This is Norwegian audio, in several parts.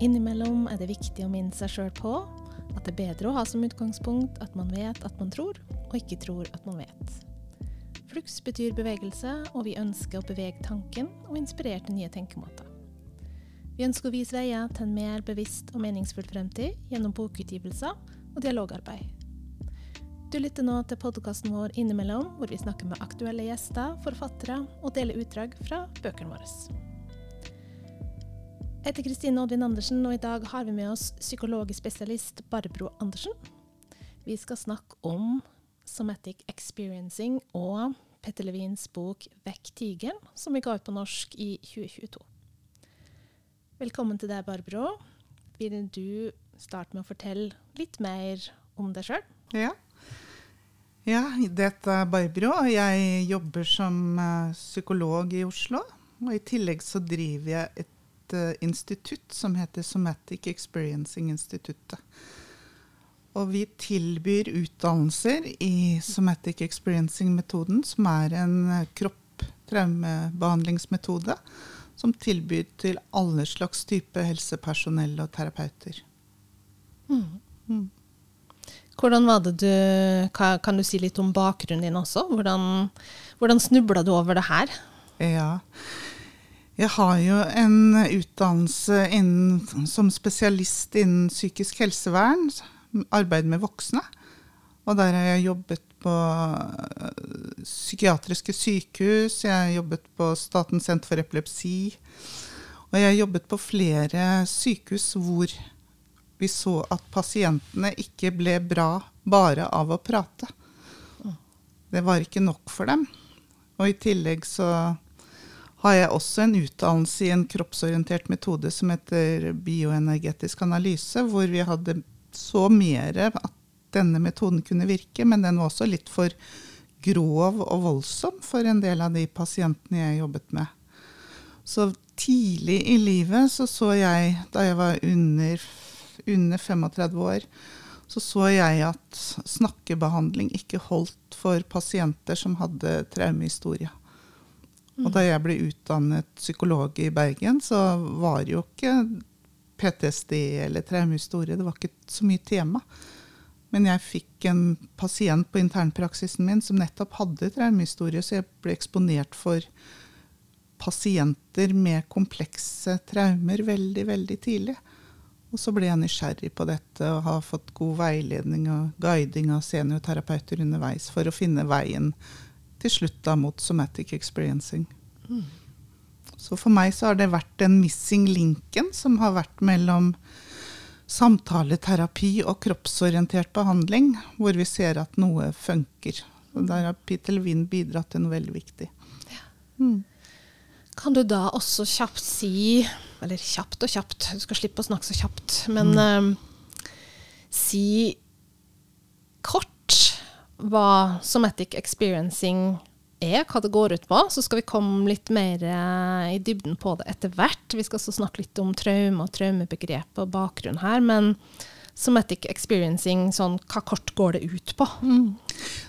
Innimellom er det viktig å minne seg sjøl på at det er bedre å ha som utgangspunkt at man vet at man tror, og ikke tror at man vet. Flux betyr bevegelse, og vi ønsker å bevege tanken og inspirere til nye tenkemåter. Vi ønsker å vise veier til en mer bevisst og meningsfull fremtid gjennom bokutgivelser og dialogarbeid. Du lytter nå til podkasten vår Innimellom, hvor vi snakker med aktuelle gjester, forfattere og deler utdrag fra bøkene våre. Jeg heter Kristine Oddvin Andersen, og i dag har vi med oss psykologspesialist Barbro Andersen. Vi skal snakke om somatic experiencing og Petter Levins bok 'Vekk tigeren', som vi ga ut på norsk i 2022. Velkommen til deg, Barbro. Vil du starte med å fortelle litt mer om deg sjøl? Ja. ja, dette er Barbro, jeg jobber som uh, psykolog i Oslo. Og i tillegg så driver jeg et uh, institutt som heter Somatic Experiencing Instituttet. Og vi tilbyr utdannelser i Somatic Experiencing-metoden, som er en uh, kropp-traumebehandlingsmetode som tilbyr til alle slags type helsepersonell og terapeuter. Mm. Mm. Hvordan var det du, Kan du si litt om bakgrunnen din også? Hvordan, hvordan snubla du over det her? Ja. Jeg har jo en utdannelse innen, som spesialist innen psykisk helsevern. Arbeid med voksne. Og der har jeg jobbet på psykiatriske sykehus, jeg har jobbet på Statens senter for epilepsi. Og jeg har jobbet på flere sykehus hvor vi så at pasientene ikke ble bra bare av å prate. Det var ikke nok for dem. Og i tillegg så har jeg også en utdannelse i en kroppsorientert metode som heter bioenergetisk analyse, hvor vi hadde så mer at denne metoden kunne virke, men den var også litt for grov og voldsom for en del av de pasientene jeg jobbet med. Så tidlig i livet så så jeg, da jeg var under under 35 år, så så jeg at snakkebehandling ikke holdt for pasienter som hadde traumehistorie. Og da jeg ble utdannet psykolog i Bergen, så var jo ikke PTSD eller traumehistorie det var ikke så mye tema. Men jeg fikk en pasient på internpraksisen min som nettopp hadde traumehistorie, så jeg ble eksponert for pasienter med komplekse traumer veldig, veldig tidlig. Og så ble jeg nysgjerrig på dette og har fått god veiledning og guiding av seniorterapeuter underveis for å finne veien til slutt da mot somatic experiencing. Mm. Så for meg så har det vært den missing linken som har vært mellom samtaleterapi og kroppsorientert behandling, hvor vi ser at noe funker. Og der har Peter Levin bidratt til noe veldig viktig. Ja. Mm. Kan du da også kjapt si Eller kjapt og kjapt, du skal slippe å snakke så kjapt. Men mm. uh, si kort hva somatic experiencing er, hva det går ut på. Så skal vi komme litt mer uh, i dybden på det etter hvert. Vi skal også snakke litt om traume og traumebegrep og bakgrunn her. Men somatic experiencing, sånn, hva kort går det ut på? Mm.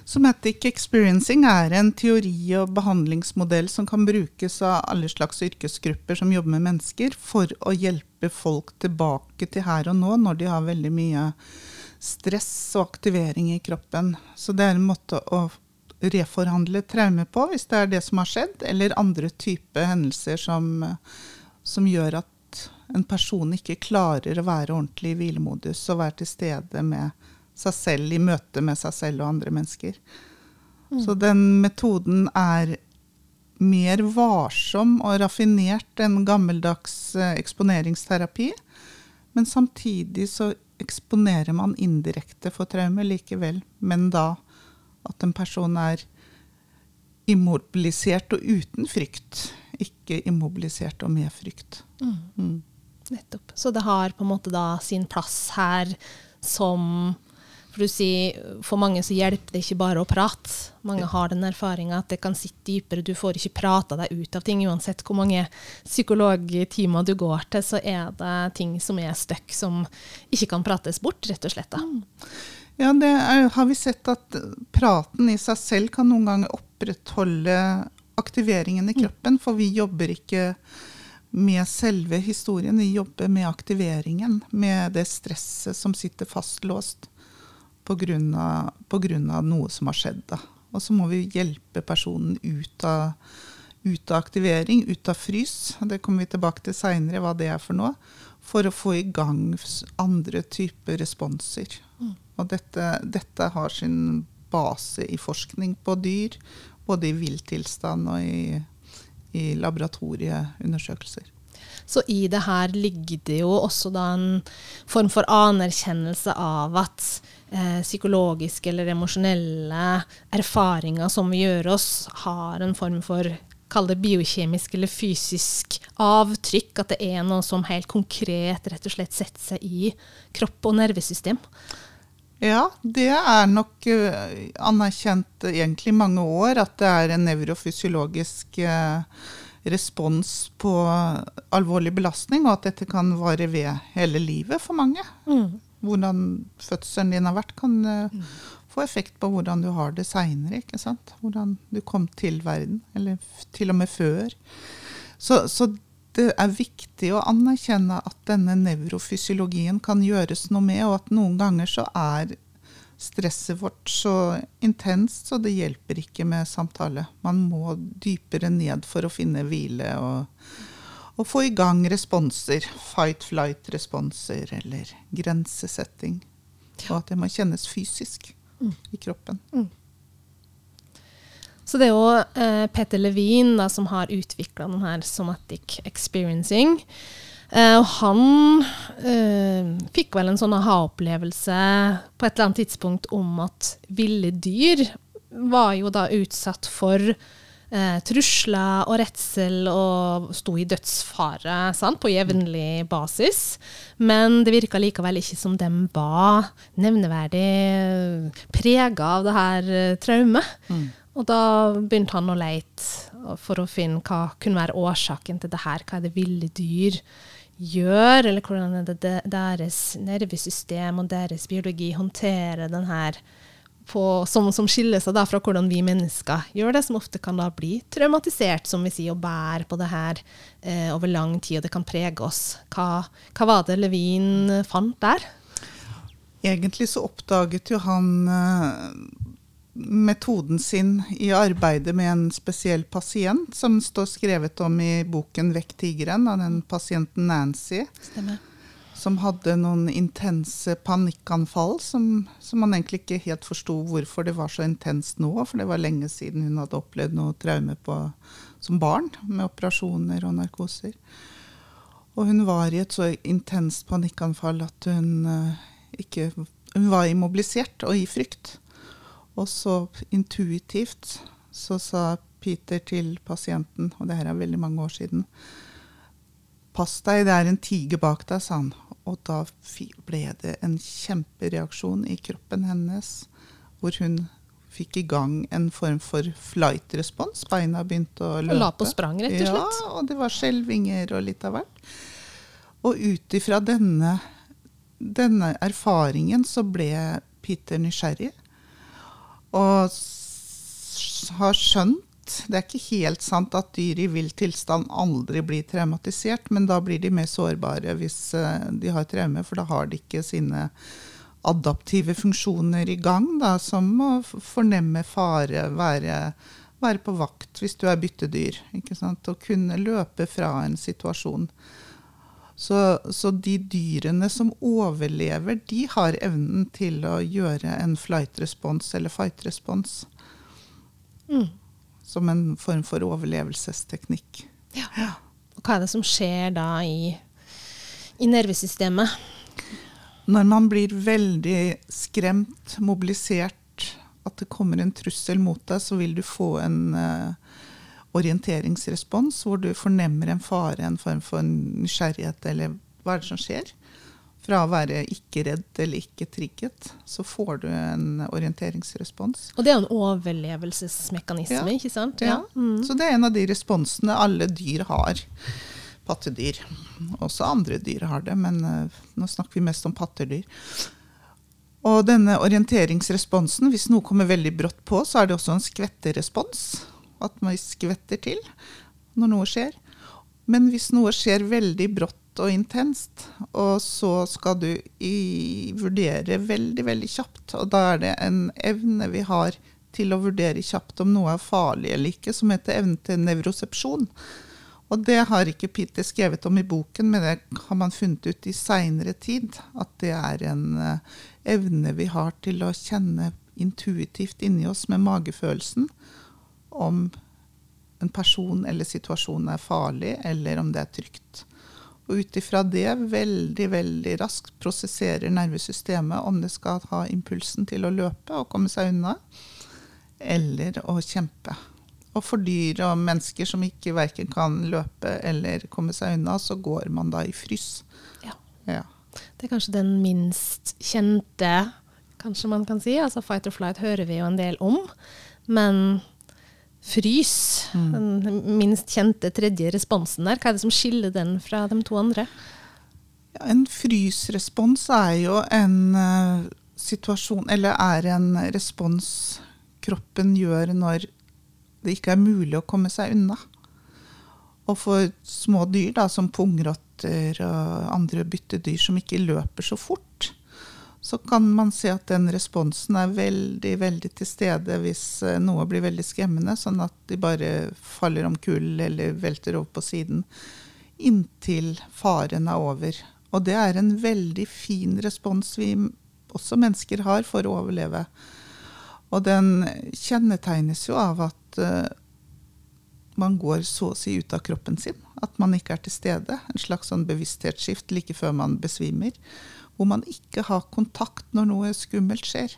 Somatic experiencing er en teori- og behandlingsmodell som kan brukes av alle slags yrkesgrupper som jobber med mennesker, for å hjelpe folk tilbake til her og nå, når de har veldig mye stress og aktivering i kroppen. Så det er en måte å reforhandle traume på, hvis det er det som har skjedd, eller andre typer hendelser som, som gjør at en person ikke klarer å være ordentlig i hvilemodus og være til stede med seg selv i møte med seg selv og andre mennesker. Mm. Så den metoden er mer varsom og raffinert enn gammeldags eh, eksponeringsterapi. Men samtidig så eksponerer man indirekte for traume likevel. Men da at en person er immobilisert og uten frykt, ikke immobilisert og med frykt. Mm. Mm. Nettopp. Så det har på en måte da sin plass her som For du sier, for mange så hjelper det ikke bare å prate. Mange har den erfaringa at det kan sitte dypere. Du får ikke prata deg ut av ting. Uansett hvor mange psykologtimer du går til, så er det ting som er stuck, som ikke kan prates bort, rett og slett. Da. Mm. Ja, det er, har vi sett at praten i seg selv kan noen ganger opprettholde aktiveringen i kroppen, for vi jobber ikke med selve historien. Vi jobber med aktiveringen, med det stresset som sitter fastlåst pga. noe som har skjedd. Da. Og så må vi hjelpe personen ut av, ut av aktivering, ut av frys. Det kommer vi tilbake til seinere, hva det er for noe. For å få i gang andre typer responser. Mm. Og dette, dette har sin base i forskning på dyr, både i villtilstand og i, i laboratorieundersøkelser. Så i det her ligger det jo også da en form for anerkjennelse av at eh, psykologiske eller emosjonelle erfaringer som vi gjør oss, har en form for Kall det biokjemisk eller fysisk avtrykk. At det er noe som helt konkret rett og slett setter seg i kropp og nervesystem. Ja, det er nok uh, anerkjent egentlig i mange år at det er en nevrofysiologisk uh, respons på alvorlig belastning, og at dette kan vare ved hele livet for mange. Mm. Hvordan fødselen din har vært, kan uh, mm. få effekt på hvordan du har det seinere. Hvordan du kom til verden, eller til og med før. Så, så det er viktig å anerkjenne at denne nevrofysiologien kan gjøres noe med, og at noen ganger så er stresset vårt så intenst, så det hjelper ikke med samtale. Man må dypere ned for å finne hvile og, og få i gang responser. Fight-flight-responser eller grensesetting. Og at det må kjennes fysisk mm. i kroppen. Mm. Så det er jo eh, Peter Levin da, som har utvikla denne somatic experiencing. Eh, og han eh, fikk vel en sånn aha-opplevelse på et eller annet tidspunkt om at ville dyr var jo da utsatt for eh, trusler og redsel og sto i dødsfare sant, på jevnlig basis. Men det virka likevel ikke som de var nevneverdig prega av det her eh, traumet. Mm. Og da begynte han å leite for å finne hva kunne være årsaken til det her. Hva er det ville dyr gjør, eller hvordan er det deres nervesystem og deres biologi håndterer den her på, som, som, skiller seg da fra hvordan vi mennesker gjør det, som ofte kan da bli traumatisert, som vi sier, og bære på det her eh, over lang tid, og det kan prege oss. Hva, hva var det Levin fant der? Egentlig så oppdaget jo han eh, metoden sin i arbeidet med en spesiell pasient, som står skrevet om i boken 'Vekk tigeren' av den pasienten Nancy. Stemmer. Som hadde noen intense panikkanfall som, som man egentlig ikke helt forsto hvorfor det var så intenst nå. For det var lenge siden hun hadde opplevd noe traume på, som barn, med operasjoner og narkoser. Og hun var i et så intenst panikkanfall at hun uh, ikke Hun var immobilisert og i frykt. Og så intuitivt så sa Peter til pasienten, og det her er veldig mange år siden Pass deg, det er en tiger bak deg, sa han. Og da ble det en kjempereaksjon i kroppen hennes, hvor hun fikk i gang en form for flight-respons. Beina begynte å løpe. Og la på sprang, rett og slett? Ja, og det var skjelvinger og litt av hvert. Og ut ifra denne, denne erfaringen så ble Peter nysgjerrig og har skjønt Det er ikke helt sant at dyr i vill tilstand aldri blir traumatisert, men da blir de mer sårbare hvis eh, de har traume, for da har de ikke sine adaptive funksjoner i gang, da, som å fornemme fare, være, være på vakt hvis du er byttedyr. Ikke sant? Å kunne løpe fra en situasjon. Så, så, de dyrene som overlever, de har evnen til å gjøre en flight response eller fight response. Mm. Som en form for overlevelsesteknikk. Ja. ja. Hva er det som skjer da i, i nervesystemet? Når man blir veldig skremt, mobilisert, at det kommer en trussel mot deg, så vil du få en uh, orienteringsrespons, hvor du fornemmer en fare, en form for nysgjerrighet, eller hva er det som skjer? Fra å være ikke redd eller ikke trigget, så får du en orienteringsrespons. Og det er en overlevelsesmekanisme, ja. ikke sant? Ja. ja. Mm. Så det er en av de responsene alle dyr har. Pattedyr. Også andre dyr har det, men uh, nå snakker vi mest om pattedyr. Og denne orienteringsresponsen, hvis noe kommer veldig brått på, så er det også en skvetterespons at man skvetter til når noe skjer. Men hvis noe skjer veldig brått og intenst, og så skal du i, vurdere veldig, veldig kjapt, og da er det en evne vi har til å vurdere kjapt om noe er farlig eller ikke, som heter evne til nevrosepsjon. Og det har ikke Peter skrevet om i boken, men det har man funnet ut i seinere tid. At det er en uh, evne vi har til å kjenne intuitivt inni oss med magefølelsen om en person eller situasjon er farlig, eller om det er trygt. Og ut ifra det veldig veldig raskt prosesserer nervesystemet om det skal ha impulsen til å løpe og komme seg unna, eller å kjempe. Og for dyr og mennesker som ikke verken kan løpe eller komme seg unna, så går man da i frys. Ja. Ja. Det er kanskje den minst kjente, kanskje man kan si. Altså fight or flight hører vi jo en del om. Men frys, den minst kjente tredje responsen der, hva er det som skiller den fra de to andre? Ja, en frysrespons er jo en uh, situasjon, eller er en respons kroppen gjør når det ikke er mulig å komme seg unna. Og for små dyr, da, som pungrotter og andre byttedyr som ikke løper så fort, så kan man se at den responsen er veldig veldig til stede hvis eh, noe blir veldig skremmende, sånn at de bare faller om kull eller velter over på siden inntil faren er over. Og det er en veldig fin respons vi også mennesker har for å overleve. Og den kjennetegnes jo av at uh, man går så å si ut av kroppen sin. At man ikke er til stede. En slags sånn bevissthetsskift like før man besvimer. Hvor man ikke har kontakt når noe skummelt skjer.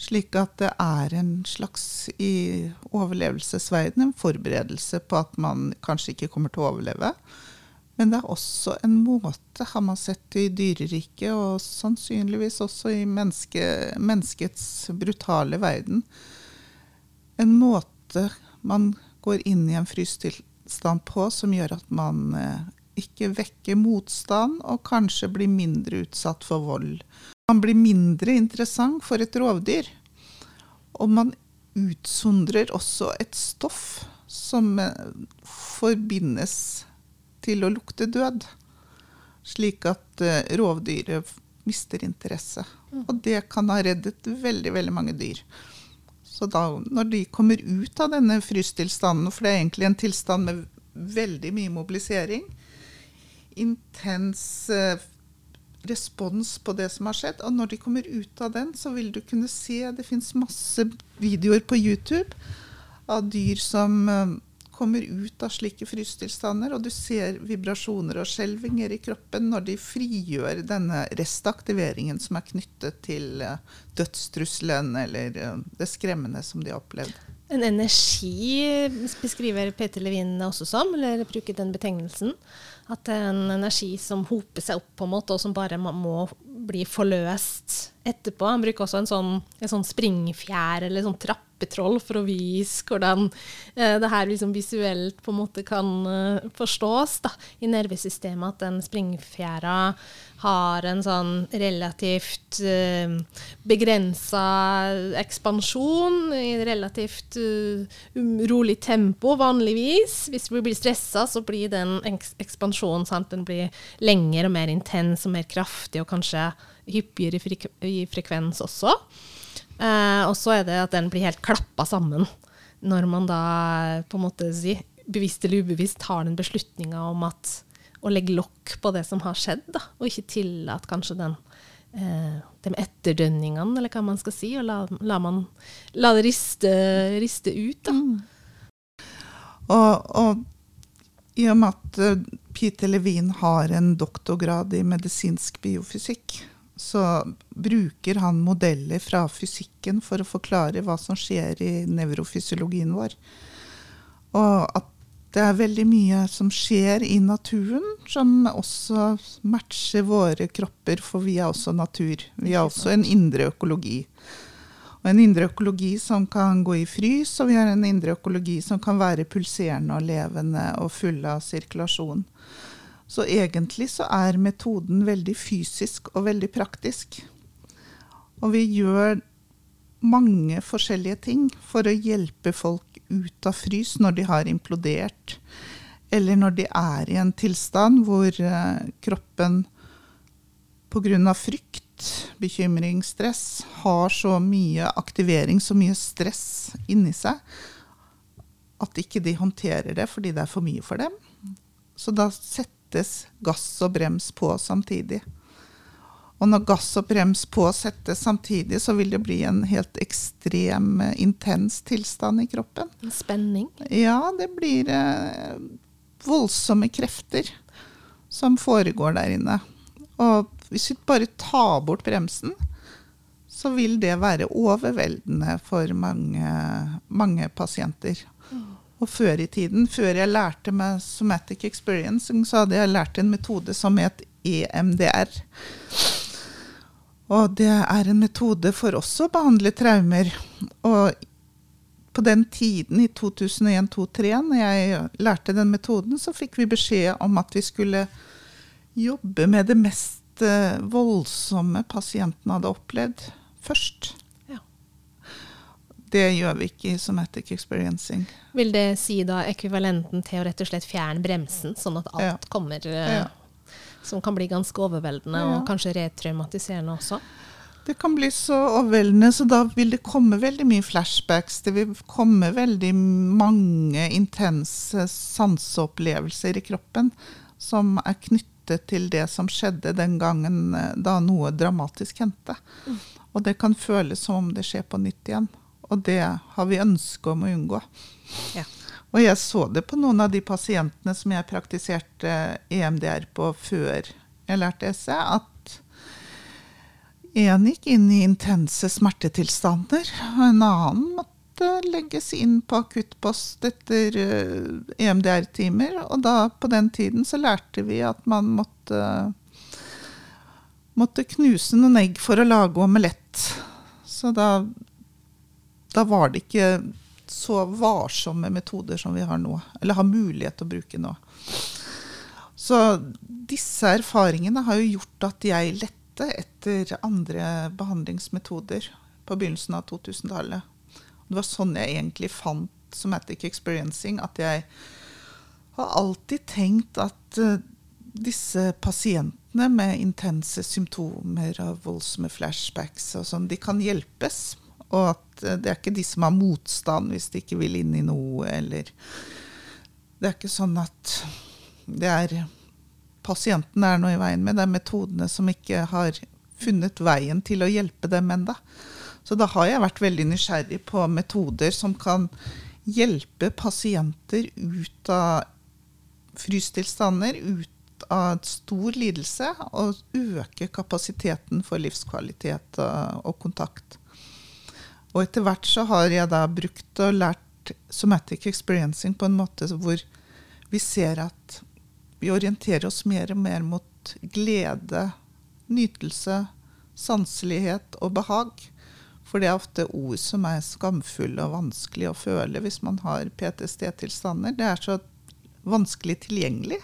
Slik at det er en slags i overlevelsesverden en forberedelse på at man kanskje ikke kommer til å overleve. Men det er også en måte, har man sett i dyreriket, og sannsynligvis også i menneske, menneskets brutale verden, en måte man går inn i en frystilstand på som gjør at man eh, ikke vekke motstand, og kanskje bli mindre utsatt for vold. Man blir mindre interessant for et rovdyr. Og man utsondrer også et stoff som eh, forbindes til å lukte død. Slik at uh, rovdyret mister interesse. Og det kan ha reddet veldig, veldig mange dyr. Så da, når de kommer ut av denne frystilstanden, for det er egentlig en tilstand med veldig mye mobilisering, intens uh, respons på det som har skjedd, og når de kommer ut av den, så vil du kunne se Det fins masse videoer på YouTube av dyr som uh, kommer ut av slike frystilstander, og du ser vibrasjoner og skjelvinger i kroppen når de frigjør denne restaktiveringen som er knyttet til uh, dødstrusselen eller det skremmende som de har opplevd. En energi beskriver Peter Levin også som, eller bruker den betegnelsen. At det er en energi som hoper seg opp, på en måte, og som bare må bli forløst etterpå. Han bruker også en sånn, en sånn springfjær eller en sånn trappetroll for å vise hvordan eh, det her liksom visuelt på en måte kan eh, forstås da, i nervesystemet. At den springfjæra har en sånn relativt eh, begrensa ekspansjon i relativt uh, rolig tempo vanligvis. Hvis vi blir stressa, så blir den eks ekspansjonen sant? Den blir lengre og mer intens og mer kraftig og kanskje hyppigere i frekvens også. Eh, og så er det at den blir helt klappa sammen når man da på en måte si, bevisst eller ubevisst tar den beslutninga om at å legge lokk på det som har skjedd, da, og ikke tillate kanskje den eh, de etterdønningene, eller hva man skal si, og la, la, man, la det riste, riste ut. da. Mm. Og, og i og med at uh, Peter Levin har en doktorgrad i medisinsk biofysikk, så bruker han modeller fra fysikken for å forklare hva som skjer i nevrofysiologien vår. Og at det er veldig mye som skjer i naturen, som også matcher våre kropper, for vi er også natur. Vi er også en indre økologi. Og en indre økologi som kan gå i frys, og vi har en indre økologi som kan være pulserende og levende og full av sirkulasjon. Så egentlig så er metoden veldig fysisk og veldig praktisk. Og vi gjør mange forskjellige ting for å hjelpe folk ut av frys når de har implodert, eller når de er i en tilstand hvor eh, kroppen pga. frykt, bekymring, stress har så mye aktivering, så mye stress inni seg, at ikke de håndterer det fordi det er for mye for dem. Så da settes gass og brems på samtidig. Og når gass og brems på settes samtidig, så vil det bli en helt ekstrem, eh, intens tilstand i kroppen. En spenning? Ja, det blir eh, voldsomme krefter som foregår der inne. Og hvis vi bare tar bort bremsen, så vil det være overveldende for mange, mange pasienter. Og før i tiden, før jeg lærte meg somatic experiencing, så hadde jeg lært en metode som het EMDR. Og det er en metode for også å behandle traumer. Og på den tiden, i 2001-2003, når jeg lærte den metoden, så fikk vi beskjed om at vi skulle jobbe med det mest eh, voldsomme pasienten hadde opplevd, først. Det gjør vi ikke i somatic experiencing. Vil det si da ekvivalenten til å rett og slett fjerne bremsen, sånn at alt Ja. kommer eh, Ja. Som kan bli ganske overveldende, Ja. og kanskje retraumatiserende også? Det kan bli så overveldende, så da vil det komme veldig mye flashbacks. Det vil komme veldig mange intense sanseopplevelser i kroppen som er knyttet til det som skjedde den gangen eh, da noe dramatisk hendte. Og det kan føles som om det skjer på nytt igjen. Og det har vi ønske om å unngå. Ja. Og jeg så det på noen av de pasientene som jeg praktiserte EMDR på før jeg lærte SE, at en gikk inn i intense smertetilstander, og en annen måtte legges inn på akuttpost etter eh, EMDR-timer. Og da, på den tiden, så lærte vi at man måtte, måtte knuse noen egg for å lage omelett. Så da, da var det ikke så varsomme metoder som vi har nå, eller har mulighet til å bruke nå. Så disse erfaringene har jo gjort at jeg lette etter andre behandlingsmetoder på begynnelsen av 2000-tallet. Det var sånn jeg egentlig fant somatic experiencing, at jeg har alltid tenkt at eh, disse pasientene med intense symptomer og voldsomme flashbacks og sånn, de kan hjelpes. Og at eh, det er ikke de som har motstand hvis de ikke vil inn i noe, eller Det er ikke sånn at det er pasienten det er noe i veien med, det er metodene som ikke har funnet veien til å hjelpe dem enda. Så da har jeg vært veldig nysgjerrig på metoder som kan hjelpe pasienter ut av frystilstander, ut av stor lidelse, og øke kapasiteten for livskvalitet og, kontakt. Og etter hvert så har jeg da brukt og lært somatic experiencing på en måte hvor vi ser at vi orienterer oss mer og mer mot glede, nytelse, sanselighet og behag. For det er ofte ord som er skamfulle og vanskelig å føle hvis man har PTSD-tilstander. Det er så vanskelig tilgjengelig.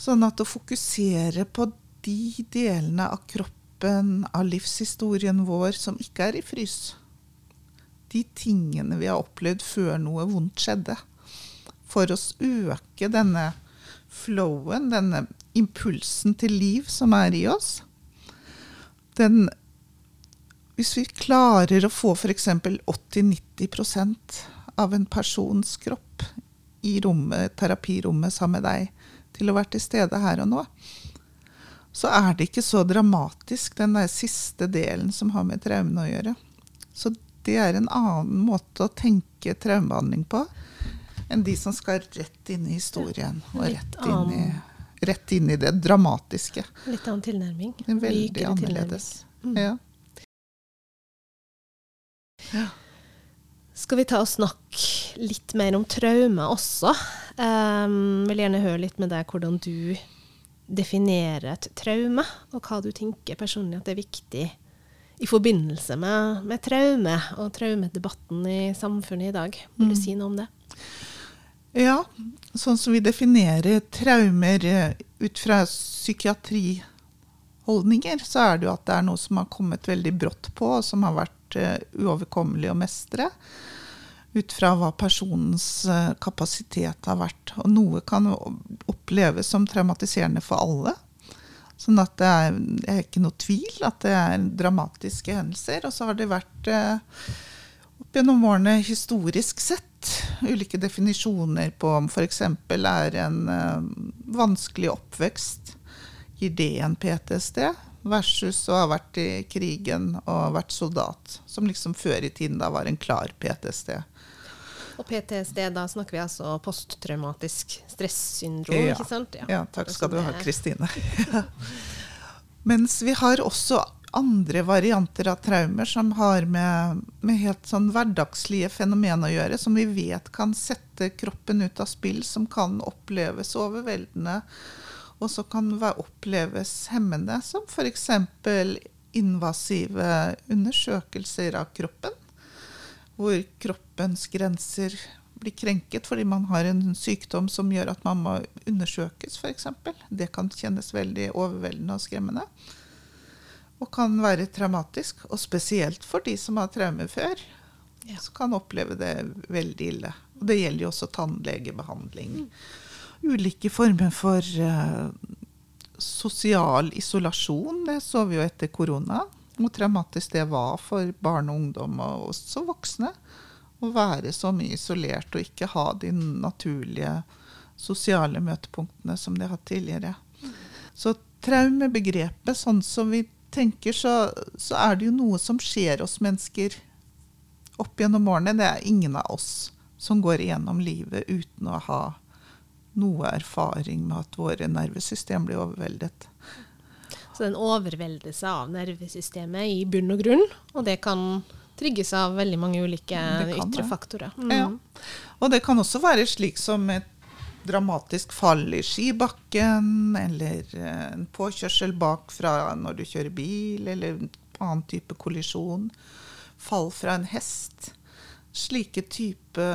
Sånn at å fokusere på de delene av kroppen, av livshistorien vår, som ikke er i frys. De tingene vi har opplevd før noe vondt skjedde. For å øke denne flowen, denne impulsen til liv som er i oss. Den Hvis vi klarer å få f.eks. 80-90% av en persons kropp i rommet, terapirommet sammen med deg, til å være til stede her og nå, så er det ikke så dramatisk, den der siste delen som har med traumene å gjøre. Så det er en annen måte å tenke traumebehandling på enn de som skal rett inn i historien og rett inn i, rett inn i det dramatiske. Litt annen tilnærming. Veldig tilnærming. annerledes. Mm. Ja. Skal vi ta og snakke litt mer om traume også? Um, vil gjerne høre litt med deg hvordan du definerer et traume, og hva du tenker personlig at det er viktig i forbindelse med, med traume og traumedebatten i samfunnet i dag. Vil du Mm. si noe om det? Ja, sånn som vi definerer traumer eh, ut fra psykiatriholdninger, så er det jo at det er noe som har kommet veldig brått på, og som har vært eh, uoverkommelig å mestre. Ut fra hva personens eh, kapasitet har vært. Og noe kan oppleves som traumatiserende for alle. Sånn at det er, det er ikke noe tvil at det er dramatiske hendelser. Og så har det vært eh, opp gjennom årene historisk sett ulike definisjoner på om f.eks. er en uh, vanskelig oppvekst. Gir det en PTSD? Versus å ha vært i krigen og vært soldat. Som liksom før i tiden da var en klar PTSD. Og PTSD, da snakker vi altså posttraumatisk stressyndrom, ja. ikke sant? Ja, ja takk skal du ha, Kristine. Mens vi har også andre varianter av traumer som har med, med, helt sånn hverdagslige fenomen å gjøre, som vi vet kan sette kroppen ut av spill, som kan oppleves overveldende, og så kan oppleves hemmende, som f.eks. invasive undersøkelser av kroppen hvor kroppens grenser blir krenket fordi man har en sykdom som gjør at man må undersøkes, f.eks. Det kan kjennes veldig overveldende og skremmende. Og kan være traumatisk. Og spesielt for de som har traumer før, ja. så kan oppleve det veldig ille. Og det gjelder jo også tannlegebehandling. Mm. Ulike former for uh, sosial isolasjon. Det så vi jo etter korona hvor traumatisk det var for barn og ungdom, og også voksne, å være så mye isolert og ikke ha de naturlige sosiale møtepunktene som de har hatt tidligere. Så traumebegrepet, sånn som vi tenker, så, så, er det jo noe som skjer oss mennesker opp gjennom årene. Det er ingen av oss som går igjennom livet uten å ha noe erfaring med at våre nervesystem blir overveldet. Så det er en overveldelse av nervesystemet i bunn og grunn, og det kan trigges av veldig mange ulike ytre faktorer. Mm. Ja. Og det kan også være slik som et dramatisk fall i skibakken, eller eh, en påkjørsel bakfra når du kjører bil, eller en annen type kollisjon. Fall fra en hest. Slike type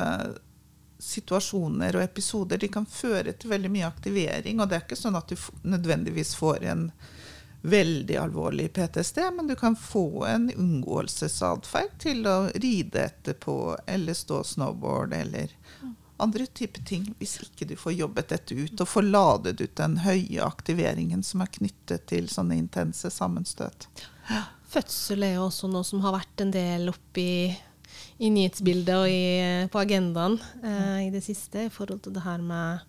situasjoner og episoder de kan føre til veldig mye aktivering. Og det er ikke sånn at du nødvendigvis får en veldig alvorlig PTSD, men du kan få en unngåelsesatferd til å ride etterpå eller stå snowboard eller andre typer ting, hvis ikke du får jobbet dette ut og får ladet ut den høye aktiveringen som er knyttet til sånne intense sammenstøt. Fødsel er jo også noe som har vært en del oppi i nyhetsbildet og i, på agendaen eh, i det siste, i forhold til det her med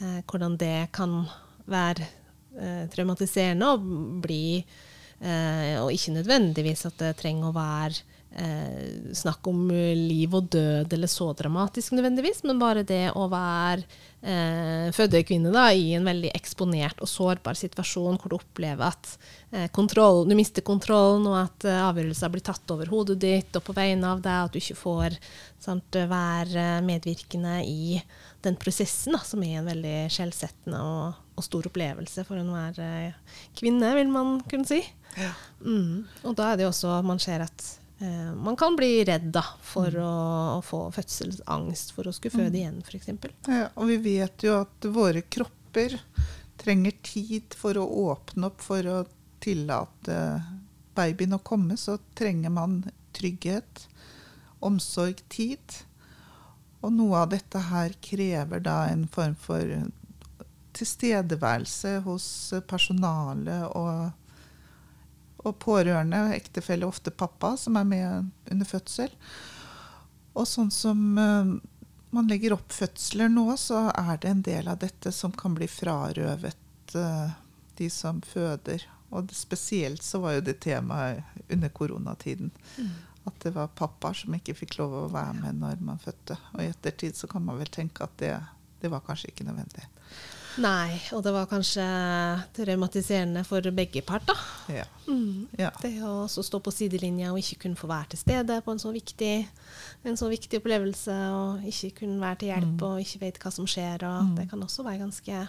eh, hvordan det kan være eh, traumatiserende å bli eh, Og ikke nødvendigvis at det trenger å være eh, snakk om liv og død eller så dramatisk nødvendigvis, men bare det å være eh, fødekvinne da, i en veldig eksponert og sårbar situasjon hvor du opplever at eh, kontroll, du mister kontrollen, og at eh, avgjørelser blir tatt over hodet ditt og på vegne av deg, at du ikke får sant, være medvirkende i den prosessen, da, som er en veldig skjellsettende og, og, stor opplevelse for enhver eh, kvinne, vil man kunne si. Ja. Mm. Og da er det jo også man ser at eh, man kan bli redd da, for mm. å, å, få fødselsangst for å skulle føde mm. igjen, f.eks. Ja, og vi vet jo at våre kropper trenger tid for å åpne opp for å tillate babyen å komme, så trenger man trygghet, omsorg, tid. Og noe av dette her krever da en form for tilstedeværelse hos personalet og, og pårørende, ektefelle, ofte pappa, som er med under fødsel. Og sånn som uh, man legger opp fødsler nå, så er det en del av dette som kan bli frarøvet uh, de som føder. Og spesielt så var jo det temaet under koronatiden. Mm. At det var pappaer som ikke fikk lov å være med når man fødte. Og i ettertid så kan man vel tenke at det, det var kanskje ikke nødvendig. Nei, og det var kanskje traumatiserende for begge parter. Ja. Mm. ja. Det å stå på sidelinja og ikke kunne få være til stede på en så viktig, en så viktig opplevelse, og ikke kunne være til hjelp mm. og ikke vet hva som skjer, og mm. det kan også være ganske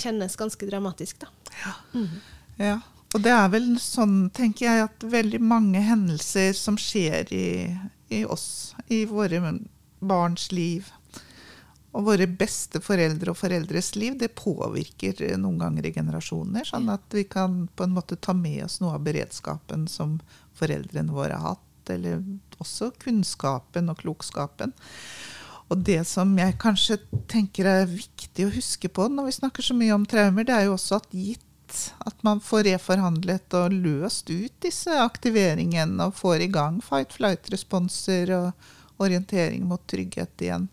kjennes ganske dramatisk, da. Ja. Mm. ja. Og det er vel sånn, tenker jeg, at veldig mange hendelser som skjer i, i oss, i våre barns liv, og våre beste foreldre og foreldres liv, det påvirker noen ganger i generasjoner. Sånn at vi kan på en måte ta med oss noe av beredskapen som foreldrene våre har hatt, eller også kunnskapen og klokskapen. Og det som jeg kanskje tenker er viktig å huske på når vi snakker så mye om traumer, det er jo også at gitt at man får reforhandlet og løst ut disse aktiveringene og får i gang fight-flight-responser og orientering mot trygghet igjen,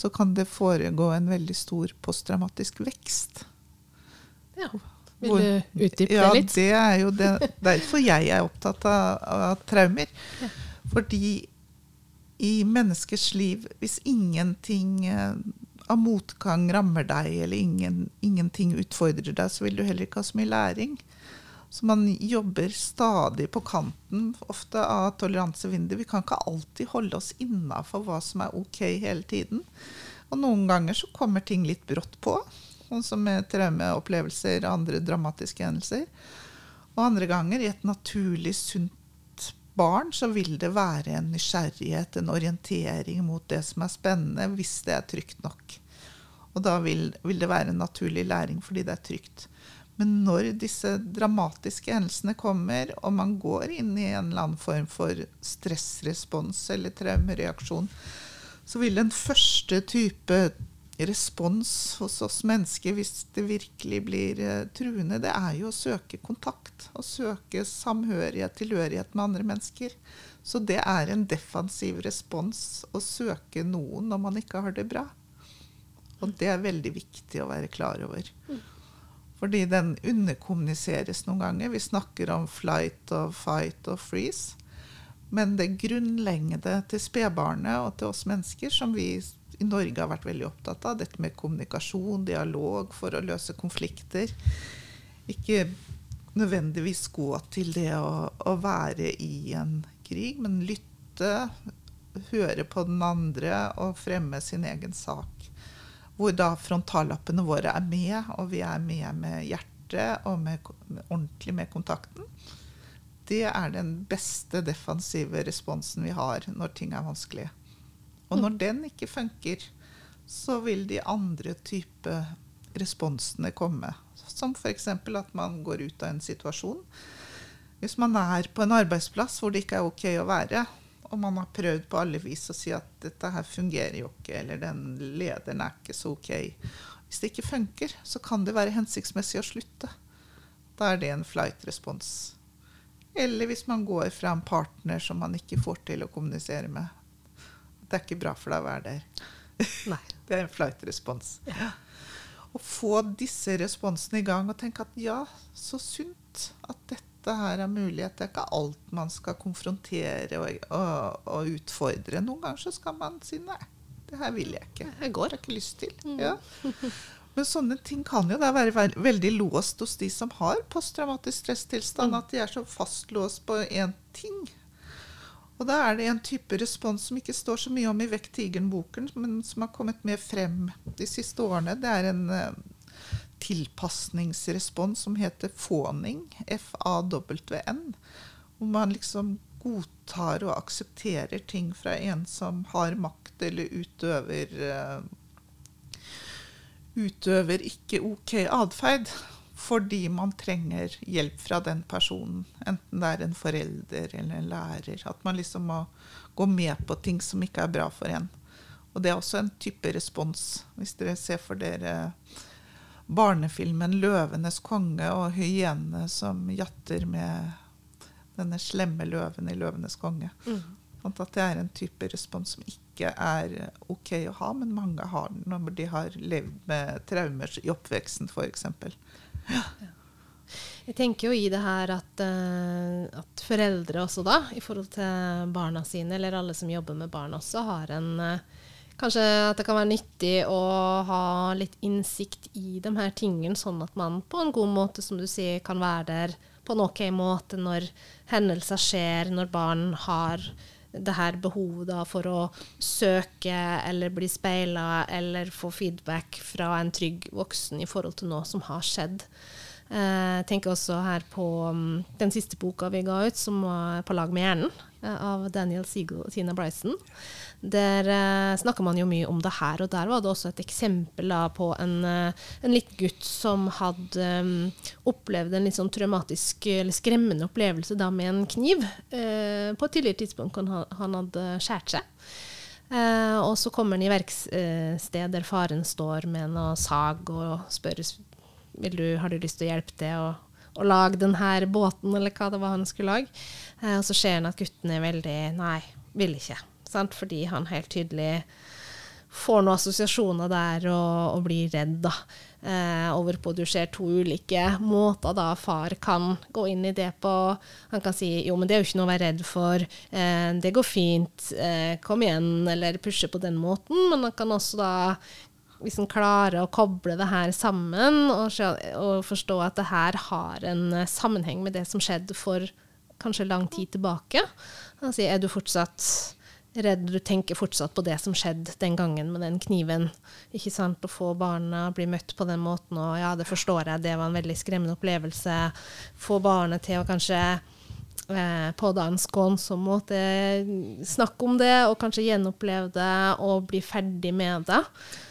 så kan det foregå en veldig stor posttraumatisk vekst. Ja. Vil du utdype ja, det litt? Ja, det er jo det, derfor jeg er opptatt av, av traumer. Ja. Fordi i menneskers liv, hvis ingenting eh, av motgang rammer deg, eller ingen, ingenting utfordrer deg, så vil du heller ikke ha så mye læring. Så man jobber stadig på kanten ofte av toleransevinduet. Vi kan ikke alltid holde oss innafor hva som er ok hele tiden. Og noen ganger så kommer ting litt brått på, sånn som med traumeopplevelser og andre dramatiske hendelser. Og andre ganger, i et naturlig, sunt barn, så vil det være en nysgjerrighet, en orientering mot det som er spennende, hvis det er trygt nok. Og da vil, vil, det være en naturlig læring fordi det er trygt. Men når disse dramatiske hendelsene kommer, og man går inn i en eller annen form for stressrespons eller traumereaksjon, så vil den første type respons hos oss mennesker hvis det virkelig blir uh, truende, det er jo å søke kontakt. Å søke samhørighet, tilhørighet med andre mennesker. Så det er en defensiv respons å søke noen når man ikke har det bra. Og det er veldig viktig å være klar over. Fordi den underkommuniseres noen ganger. Vi snakker om flight og fight og freeze. Men det grunnleggende til spedbarnet og til oss mennesker, som vi i Norge har vært veldig opptatt av, dette med kommunikasjon, dialog for å løse konflikter Ikke nødvendigvis gå til det å, å være i en krig, men lytte, høre på den andre og fremme sin egen sak hvor da frontallappene våre er med, og vi er med med hjertet og med, ordentlig med kontakten. Det er den beste defensive responsen vi har når ting er vanskelig. Og når den ikke funker, så vil de andre type responsene komme. Som f.eks. at man går ut av en situasjon. Hvis man er på en arbeidsplass hvor det ikke er ok å være, og man har prøvd på alle vis å si at dette her fungerer jo ikke, eller den lederen er ikke så ok. Hvis det ikke funker, så kan det være hensiktsmessig å slutte. Da er det en flight response. Eller hvis man går fra en partner som man ikke får til å kommunisere med. Det er ikke bra for deg å være der. Nei. Det er en flight response. Ja. Å få disse responsene i gang og tenke at ja, så sunt at dette dette her er mulighet. Det er ikke alt man skal konfrontere og, og, og utfordre. Noen ganger så skal man si nei, det her vil jeg ikke. Jeg går. Det har ikke lyst til. Mm. Ja. Men sånne ting kan jo da være veldig låst hos de som har posttraumatisk stresstilstand. Mm. At de er så fastlåst på én ting. Og da er det en type respons som ikke står så mye om i Vekk tigeren-boken, men som har kommet mer frem de siste årene. Det er en eh, tilpasningsrespons som heter fåning, F-A-W-N. Hvor man liksom godtar og aksepterer ting fra en som har makt eller utøver uh, Utøver ikke OK atferd. Fordi man trenger hjelp fra den personen. Enten det er en forelder eller en lærer. At man liksom må gå med på ting som ikke er bra for en. Og det er også en type respons, hvis dere ser for dere barnefilmen 'Løvenes konge' og hyenene som jatter med denne slemme løven i 'Løvenes konge'. Mm. At det er en type respons som ikke er OK å ha, men mange har den når de har levd med traumer i oppveksten, f.eks. Ja. Jeg tenker jo i det her at, uh, at, foreldre også, da, i forhold til barna sine, eller alle som jobber med barn også, har en uh, Kanskje at det kan være nyttig å ha litt innsikt i de her tingene, sånn at man på en god måte, som du sier, kan være der på en OK måte når hendelser skjer, når barn har det her behovet for å søke eller bli speila eller få feedback fra en trygg voksen i forhold til noe som har skjedd. Jeg tenker også her på um, den siste boka vi ga ut, som var 'På lag med hjernen', eh, av Daniel Siegel og Tina Bryson. Der uh, snakker man jo mye om det her, og der var det også et eksempel på en, en liten gutt som hadde um, opplevd en litt sånn traumatisk eller skremmende opplevelse da med en kniv på et tidligere tidspunkt han, hadde skåret seg. Uh, og så kommer han i verksted der faren står med noe sag og spør du, har du lyst til å hjelpe til å, å lage denne båten, eller hva det var han skulle lage. Eh, og så ser han at gutten er veldig Nei, vil ikke. Sant? Fordi han helt tydelig får noen assosiasjoner der og, og blir redd, da. Eh, over du ser to ulike måter da far kan gå inn i det på. Han kan si jo, men det er jo ikke noe å være redd for, eh, det går fint, eh, kom igjen, eller pushe på den måten. Men han kan også da hvis en klarer å koble det her sammen og, og, forstå at det her har en eh, sammenheng med det som skjedde for kanskje lang tid tilbake. altså, er du fortsatt redd, du tenker fortsatt på det som skjedde den gangen med den kniven. Ikke sant, Å få barna bli møtt på den måten, og ja, det forstår jeg, det var en veldig skremmende opplevelse. Få barnet til å kanskje på da en skånsom måte snakke om det, og kanskje gjenoppleve det og bli ferdig med det.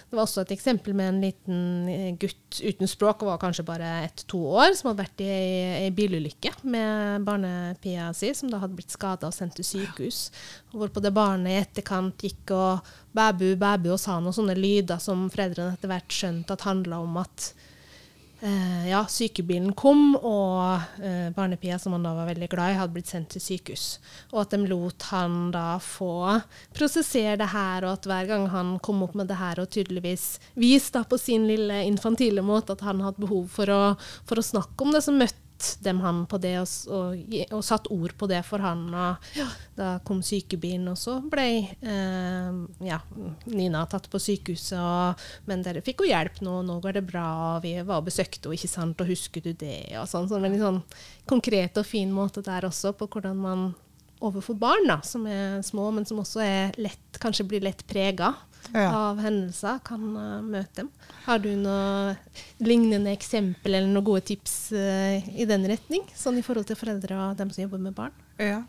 Det var også et eksempel med en liten eh, gutt uten språk, og var kanskje bare ett-to år, som hadde vært i ei bilulykke med barnepia si, som da hadde blitt skada og sendt til sykehus. Hvorpå det barnet i etterkant gikk og bæbu, bæbu og sa noen sånne lyder som foreldrene etter hvert skjønte at handla om at ja, sykebilen kom, og eh, barnepia, som han da var veldig glad i, hadde blitt sendt til sykehus. Og at de lot han da få prosessere det her, og at hver gang han kom opp med det her og tydeligvis viste på sin lille infantile måte at han hadde behov for å, for å snakke om det, så møtte dem han på det, og, og, og, satt ord på det for han. Og ja, da kom sykebilen, og så ble eh, ja, Nina tatt på sykehuset. Og, men dere fikk jo hjelp nå, nå går det bra, og vi var og besøkte henne, ikke sant, og husker du det? Og sånn, en veldig sånn konkret og fin måte der også, på hvordan man overfor barn da, som er små, men som også er lett, kanskje blir lett prega ja. av hendelser, kan uh, møte dem. Har du noe lignende eksempel eller noen gode tips uh, i den retning? Sånn i forhold til foreldre og dem som jobber med barn? Ja.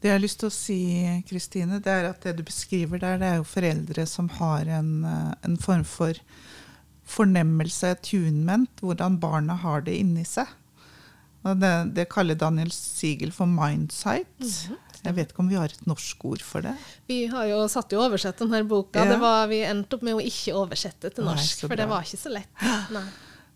Det jeg har lyst til å si, Kristine, det er at det du beskriver der, det er jo foreldre som har en, uh, en form for fornemmelse, attunement, hvordan barna har det inni seg. Det, det, kaller Daniel Siegel for mindsight. Mm -hmm. Jeg vet ikke om vi har et norsk ord for det? Vi har jo satt i oversett denne boka. Ja. Det var, vi endte opp med å ikke oversette til norsk, Nei, for det var ikke så lett. Nei.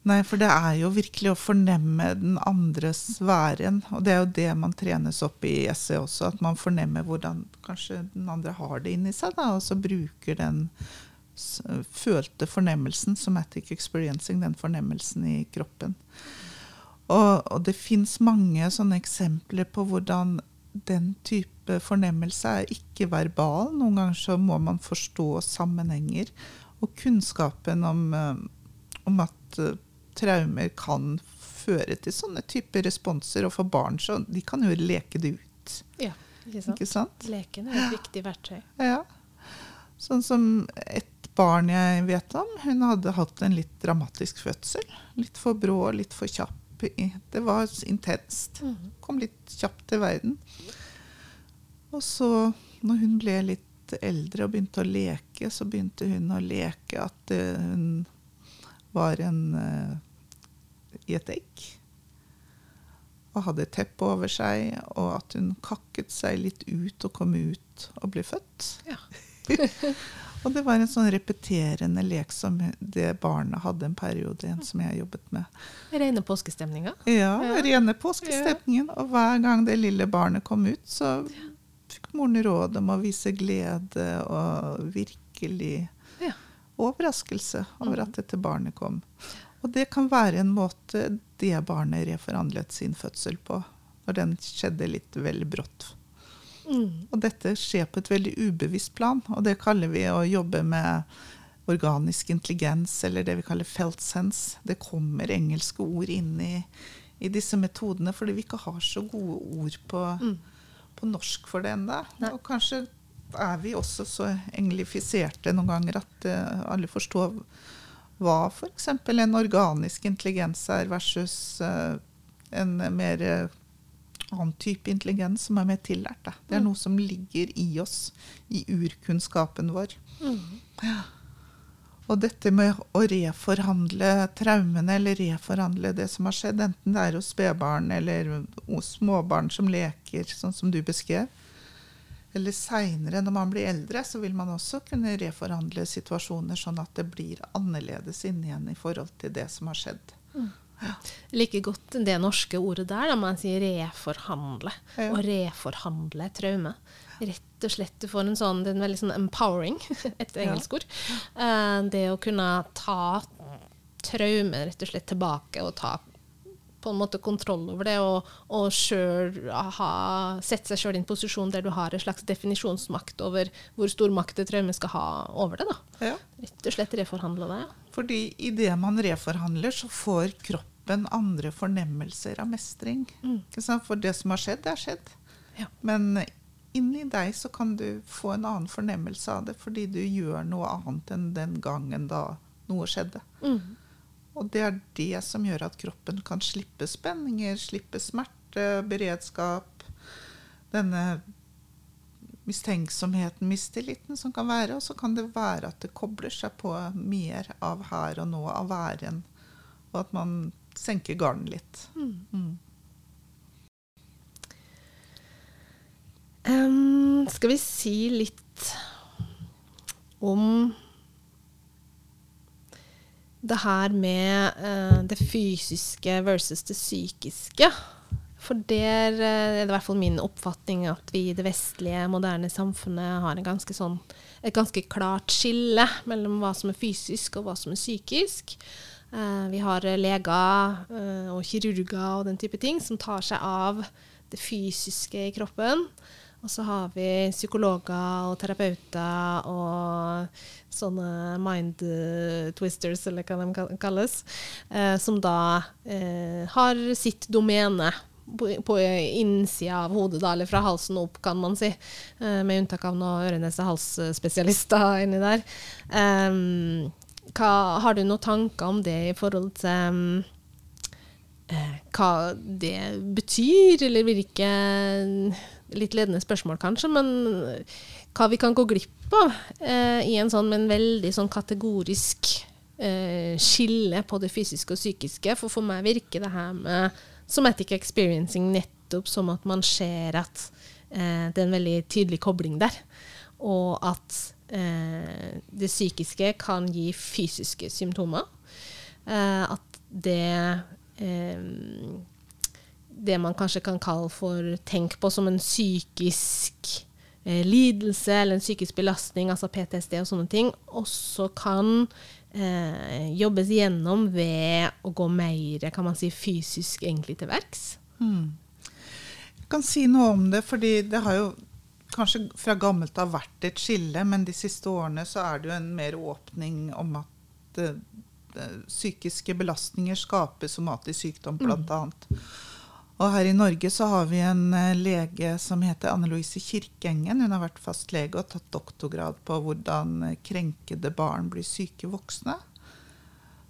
Nei. for det er jo virkelig å fornemme den andres væren. Og det er jo det man trenes opp i essay også, at man fornemmer hvordan kanskje den andre har det inni seg, da, og så bruker den følte fornemmelsen, somatic experiencing, den fornemmelsen i kroppen. Og, og det fins mange sånne eksempler på hvordan den type fornemmelse er ikke verbal. Noen ganger så må man forstå sammenhenger. Og kunnskapen om, eh, om at uh, traumer kan føre til sånne typer responser. Og for barn så de kan jo leke det ut. Ja, ikke sant? Ikke sant? Leken er et viktig verktøy. Ja. Sånn som et barn jeg vet om, hun hadde hatt en litt dramatisk fødsel. Litt for brå, litt for kjapp det var intenst. Mm. Kom litt kjapt til verden. Og så, når hun ble litt eldre og begynte å leke, så begynte hun å leke at uh, hun var en uh, i et egg. Og hadde et teppe over seg, og at hun kakket seg litt ut og kom ut og ble født. Ja. Og det var en sånn repeterende lek som det barnet hadde en periode igjen som jeg jobbet med. Rene påskestemninga? Ja, ja, rene påskestemningen. Og hver gang det lille barnet kom ut, så fikk moren råd om å vise glede og virkelig ja. overraskelse over at dette barnet kom. Og det kan være en måte det barnet reforhandlet sin fødsel på, når den skjedde litt vel brått Mm. Og dette skjer på et veldig ubevisst plan, og det kaller vi å jobbe med organisk intelligens, eller det vi kaller felt sense. Det kommer engelske ord inn i, i disse metodene fordi vi ikke har så gode ord på, mm. på norsk for det ennå. Og kanskje er vi også så englifiserte noen ganger at uh, alle forstår hva f.eks. en organisk intelligens er versus uh, en mer uh, annen type intelligens som er mer tillært. Da. Det er Mm. noe som ligger i oss, i urkunnskapen vår. Ja. Og dette med å reforhandle traumene, eller reforhandle det som har skjedd, enten det er hos spedbarn eller hos småbarn som leker, sånn som du beskrev, eller seinere når man blir eldre, så vil man også kunne reforhandle situasjoner sånn at det blir annerledes inn igjen i forhold til det som har skjedd. Jeg liker godt det norske ordet der, da man sier reforhandle. Ja. Å reforhandle traume. Rett og slett, du får en sånn, det er en veldig sånn empowering, et Ja. engelsk ord. Eh, det å kunne ta traume rett og slett tilbake og ta på en måte kontroll over det, og, og selv ha, sette seg sjøl i en posisjon der du har en slags definisjonsmakt over hvor stor makt et traume skal ha over det. da. Ja. Rett og slett reforhandle det. Fordi idet man reforhandler, så får kroppen andre fornemmelser av mestring. Mm. For det som har skjedd, det har skjedd. Ja. Men inni deg så kan du få en annen fornemmelse av det, fordi du gjør noe annet enn den gangen da noe skjedde. Mm. Og det er det som gjør at kroppen kan slippe spenninger, slippe smerte, beredskap, denne mistenksomheten, mistilliten som kan være. Og så kan det være at det kobler seg på mer av her og nå, av væren. Og at man senker garden litt. Mm. Em, skal vi si litt om det her med uh, det fysiske versus det psykiske. For der uh, er det i hvert fall min oppfatning at vi i det vestlige, moderne samfunnet har ganske sånn, et ganske klart skille mellom hva som er fysisk og hva som er psykisk. Uh, vi har leger og kirurger og den type ting som tar seg av det fysiske i kroppen. Og så har vi psykologer og terapeuter og sånne mind eh, twisters, eller hva de kalles, eh, som da eh, har sitt domene på, på innsida av hodet, da, eller fra halsen opp, kan man si. Eh, med unntak av noen øre-nese-hals-spesialister inni der. Em, hva, har du noen tanker om det i forhold til eh, hva det betyr, eller hvilke Litt ledende spørsmål, kanskje, men hva vi kan gå glipp av eh, i en sånn, men veldig sånn kategorisk eh, skille på det fysiske og psykiske. For for meg virker det her med somatic experiencing nettopp som at man ser at eh, det er en veldig tydelig kobling der. Og at eh, det psykiske kan gi fysiske symptomer. Eh, at det eh, det man kanskje kan kalle for tenk på som en psykisk eh, lidelse eller en psykisk belastning, altså PTSD og sånne ting, også kan eh, jobbes gjennom ved å gå mer kan man si, fysisk egentlig til verks. Mm. Jeg kan si noe om det, fordi det har jo kanskje fra gammelt av vært et skille, men de siste årene så er det jo en mer åpning om at det, psykiske belastninger skaper somatisk sykdom, blant annet. Og her i Norge så har vi en eh, lege som heter Anne Louise Kirkengen. Hun har vært fastlege og tatt doktorgrad på hvordan krenkede barn blir syke voksne.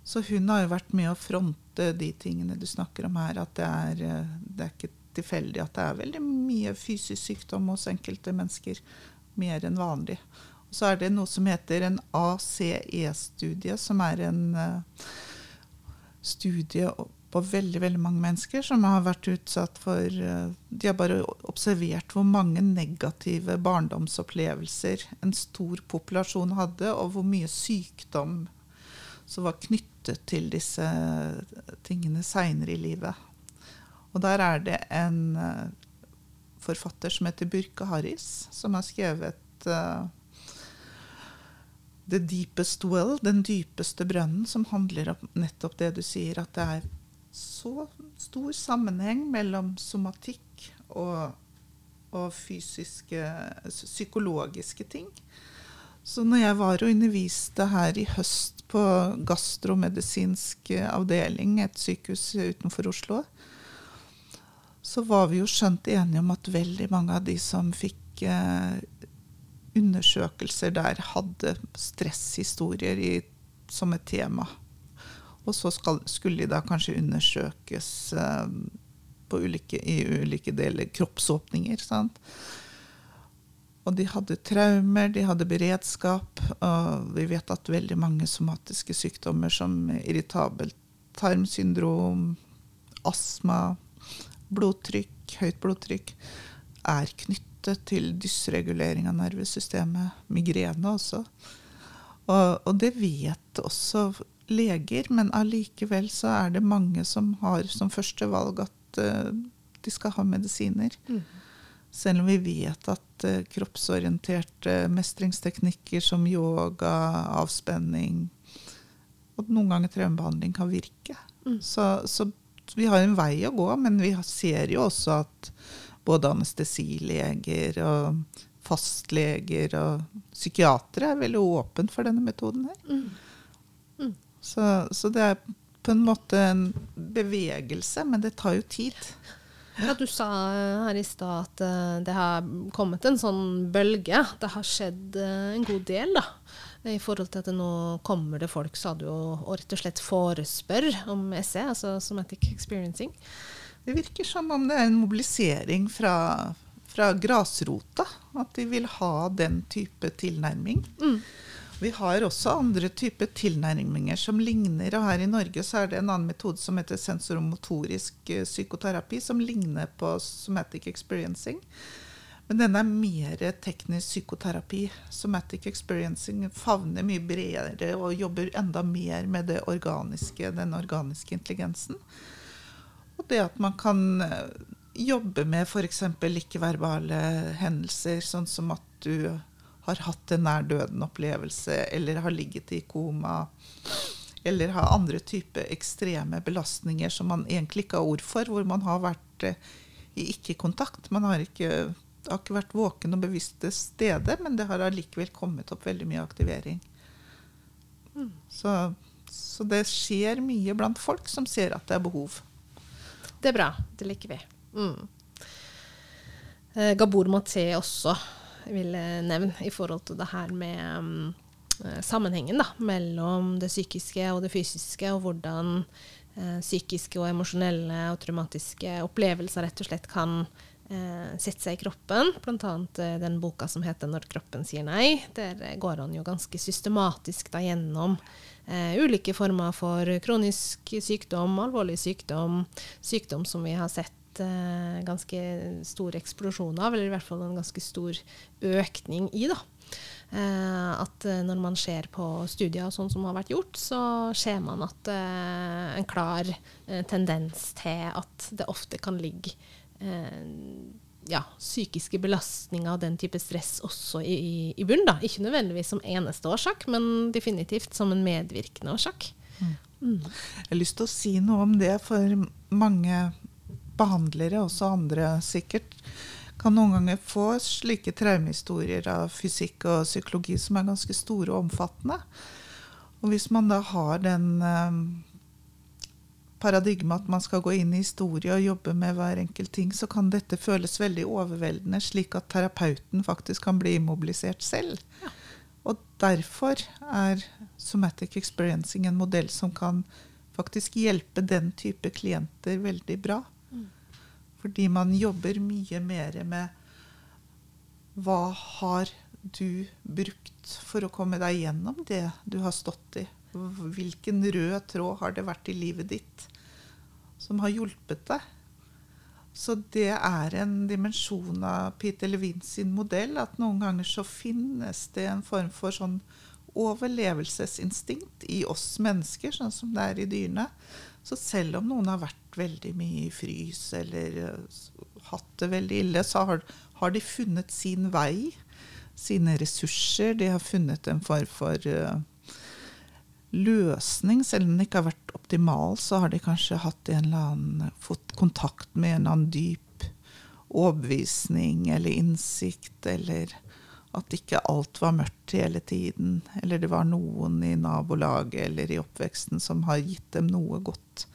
Så hun har jo vært med å fronte de tingene du snakker om her. At det er, eh, det er ikke tilfeldig at det er veldig mye fysisk sykdom hos enkelte mennesker. Mer enn vanlig. Og så er det noe som heter en ACE-studie, som er en eh, studie på veldig veldig mange mennesker som har vært utsatt for eh, De har bare observert hvor mange negative barndomsopplevelser en stor populasjon hadde, og hvor mye sykdom som var knyttet til disse tingene seinere i livet. Og der er det en eh, forfatter som heter Burke Harris, som har skrevet eh, The Deepest Well, den dypeste brønnen, som handler om nettopp det du sier, at det er så stor sammenheng mellom somatikk og, og fysiske, psykologiske ting. Så når jeg var og underviste her i høst på gastromedisinsk avdeling, et sykehus utenfor Oslo, så var vi jo skjønt enige om at veldig mange av de som fikk eh, undersøkelser der, hadde stresshistorier i som et tema. Og så skal, skulle de da kanskje undersøkes eh, ulike, i ulike deler, kroppsåpninger. Sant? Og de hadde traumer, de hadde beredskap. Og vi vet at veldig mange somatiske sykdommer som irritabelt tarmsyndrom, astma, blodtrykk, høyt blodtrykk, er knyttet til dysregulering av nervesystemet. Migrene også. Og, og det vet også leger, men allikevel så er det mange som har som første valg at uh, de skal ha medisiner. Mm. Selv om vi vet at uh, kroppsorienterte mestringsteknikker som yoga, avspenning og noen ganger traumebehandling kan virke. Mm. Så, så, vi har en vei å gå, men vi ser jo også at både anestesileger og fastleger og psykiatere er veldig åpne for denne metoden her. Mm. Så, så, det er på en måte en bevegelse, men det tar jo tid. Ja, Du sa her i stad at eh, det har kommet en sånn bølge. Det har skjedd eh, en god del, da. I forhold til at nå kommer det folk, sa du, og, og rett og slett forespør om SE, altså Somatic Experiencing. Det virker som om det er en mobilisering fra, fra grasrota. At de vil ha den type tilnærming. Mm. Vi har også andre typer tilnærminger som ligner. og Her i Norge så er det en annen metode som heter sensoromotorisk eh, psykoterapi, som ligner på somatic experiencing. Men den er mer teknisk psykoterapi. Somatic experiencing favner mye bredere og jobber enda mer med organiske, den organiske intelligensen. Og det at man kan eh, jobbe med f.eks. ikke-verbale hendelser, sånn som at du har hatt en nær døden-opplevelse, eller har ligget i koma, eller har andre typer ekstreme belastninger som man egentlig ikke har ord for, hvor man har vært eh, i ikke-kontakt. Man har ikke, har ikke, vært våken og bevisst til stede, men det har allikevel kommet opp veldig mye aktivering. Mm. Så, så det skjer mye blant folk som ser at det er behov. Det er bra. Det liker vi. Mm. Eh, Gabor Maté også vil jeg nevne i forhold til det her med um, sammenhengen da, mellom det psykiske og det fysiske, og hvordan uh, psykiske og emosjonelle og traumatiske opplevelser rett og slett kan uh, sette seg i kroppen. Blant annet uh, den boka som heter 'Når kroppen sier nei'. Der går han jo ganske systematisk da gjennom ulike former for kronisk sykdom, alvorlig sykdom, sykdom som vi har sett uh, ganske stor eksplosjon av, eller i hvert fall en ganske stor økning i. da. Uh, at uh, når man ser på studier sånn som har vært gjort, så ser man at uh, en klar tendens til at det ofte kan ligge ja, psykiske belastninger og den type stress også i, i, i bunnen. Ikke nødvendigvis som eneste årsak, men definitivt som en medvirkende årsak. Mm. Mm. Jeg har lyst til å si noe om det, for mange behandlere, også andre sikkert, kan noen ganger få slike traumehistorier av fysikk og psykologi som er ganske store og omfattende. Og hvis man da har den eh, paradigmet at man skal gå inn i historie og jobbe med hver enkelt ting, så kan dette føles veldig overveldende, slik at terapeuten faktisk kan bli immobilisert selv. Ja. Og derfor er somatic experiencing en modell som kan faktisk hjelpe den type klienter veldig bra. Fordi man jobber mye mer med hva har du brukt for å komme deg gjennom det du har stått i? Hvilken rød tråd har det vært i livet ditt som har hjulpet deg? Så det er en dimensjon av Peter Levin sin modell at noen ganger så finnes det en form for sånn overlevelsesinstinkt i oss mennesker, sånn som det er i dyrene. Så selv om noen har vært veldig mye i frys eller uh, hatt det veldig ille, så har, har, de funnet sin vei, sine ressurser. De har funnet en form for uh, løsning. Selv om den ikke har vært optimal, så har de kanskje hatt en eller annen, fått kontakt med en eller annen dyp overbevisning eller innsikt, eller at ikke alt var mørkt hele tiden. Eller det var noen i nabolaget eller i oppveksten som har gitt dem noe godt.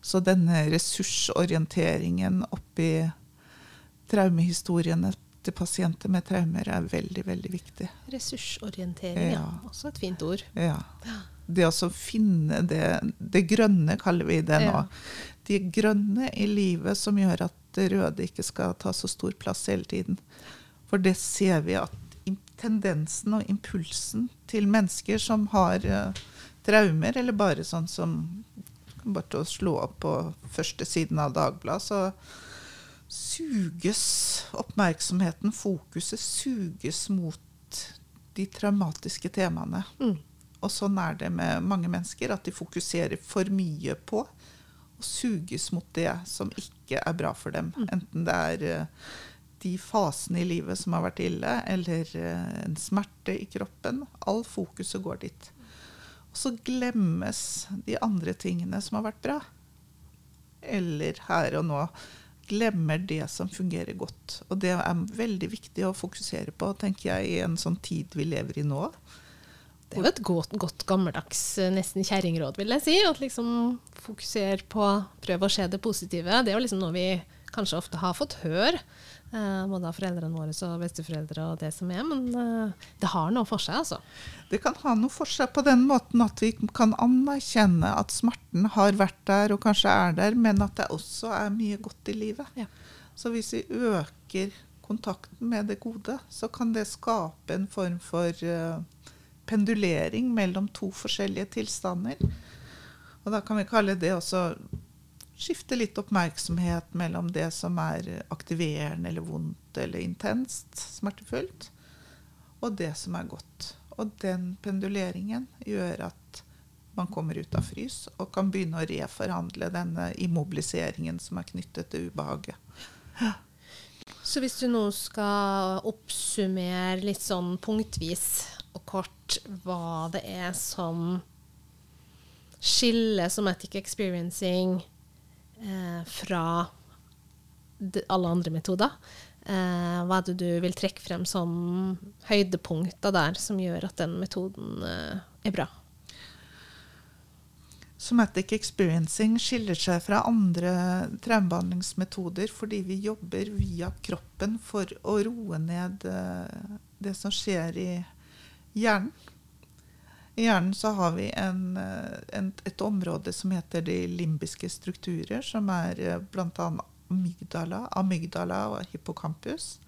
Så denne ressursorienteringen oppi traumehistoriene til pasienter med traumer er veldig, veldig viktig. Ressursorientering, ja. Også et fint ord. Ja. det å finne det, det grønne, kaller vi det nå. Ja. Det grønne i livet som gjør at det røde ikke skal ta så stor plass hele tiden. For det ser vi at tendensen og impulsen til mennesker som har uh, traumer, eller bare sånn som bare til å slå opp på første siden av Dagbladet, så suges oppmerksomheten, fokuset, suges mot de traumatiske temaene. Mm. Og sånn er det med mange mennesker, at de fokuserer for mye på og suges mot det som ikke er bra for dem. Enten det er eh, de fasene i livet som har vært ille, eller eh, en smerte i kroppen. All fokuset går dit. Og så glemmes de andre tingene som har vært bra. Eller her og nå glemmer det som fungerer godt. Og det er veldig viktig å fokusere på, tenker jeg, i en sånn tid vi lever i nå. Det er jo et godt, godt gammeldags, eh, nesten kjerringråd, vil jeg si. At liksom fokuser på prøve å se det positive. Det er jo liksom noe vi kanskje ofte har fått høre, både av foreldrene våre og besteforeldre og det som er, men eh, det har noe for seg, altså. Det kan ha noe for seg på den måten at vi kan anerkjenne at smerten har vært der og kanskje er der, men at det også er mye godt i livet. Ja. Så hvis vi øker kontakten med det gode, så kan det skape en form for eh, pendulering mellom to forskjellige tilstander. Og da kan vi kalle det også skifte litt oppmerksomhet mellom det som er aktiverende eller vondt eller intenst smertefullt, og det som er godt. Og den penduleringen gjør at man kommer ut av frys og kan begynne å reforhandle denne immobiliseringen som er knyttet til ubehaget. Så hvis du nå skal oppsummere litt sånn punktvis og kort hva det er som skiller somatic experiencing eh, fra alle andre metoder, eh, hva er det du vil trekke frem som høydepunkter der som gjør at den metoden eh, er bra? Somatic experiencing skiller seg fra andre traumebehandlingsmetoder fordi vi jobber via kroppen for å roe ned eh, det som skjer i hjernen. I hjernen så har vi en, eh, en, et område som heter de limbiske strukturer, som er eh, bl.a. amygdala, amygdala og hippocampus.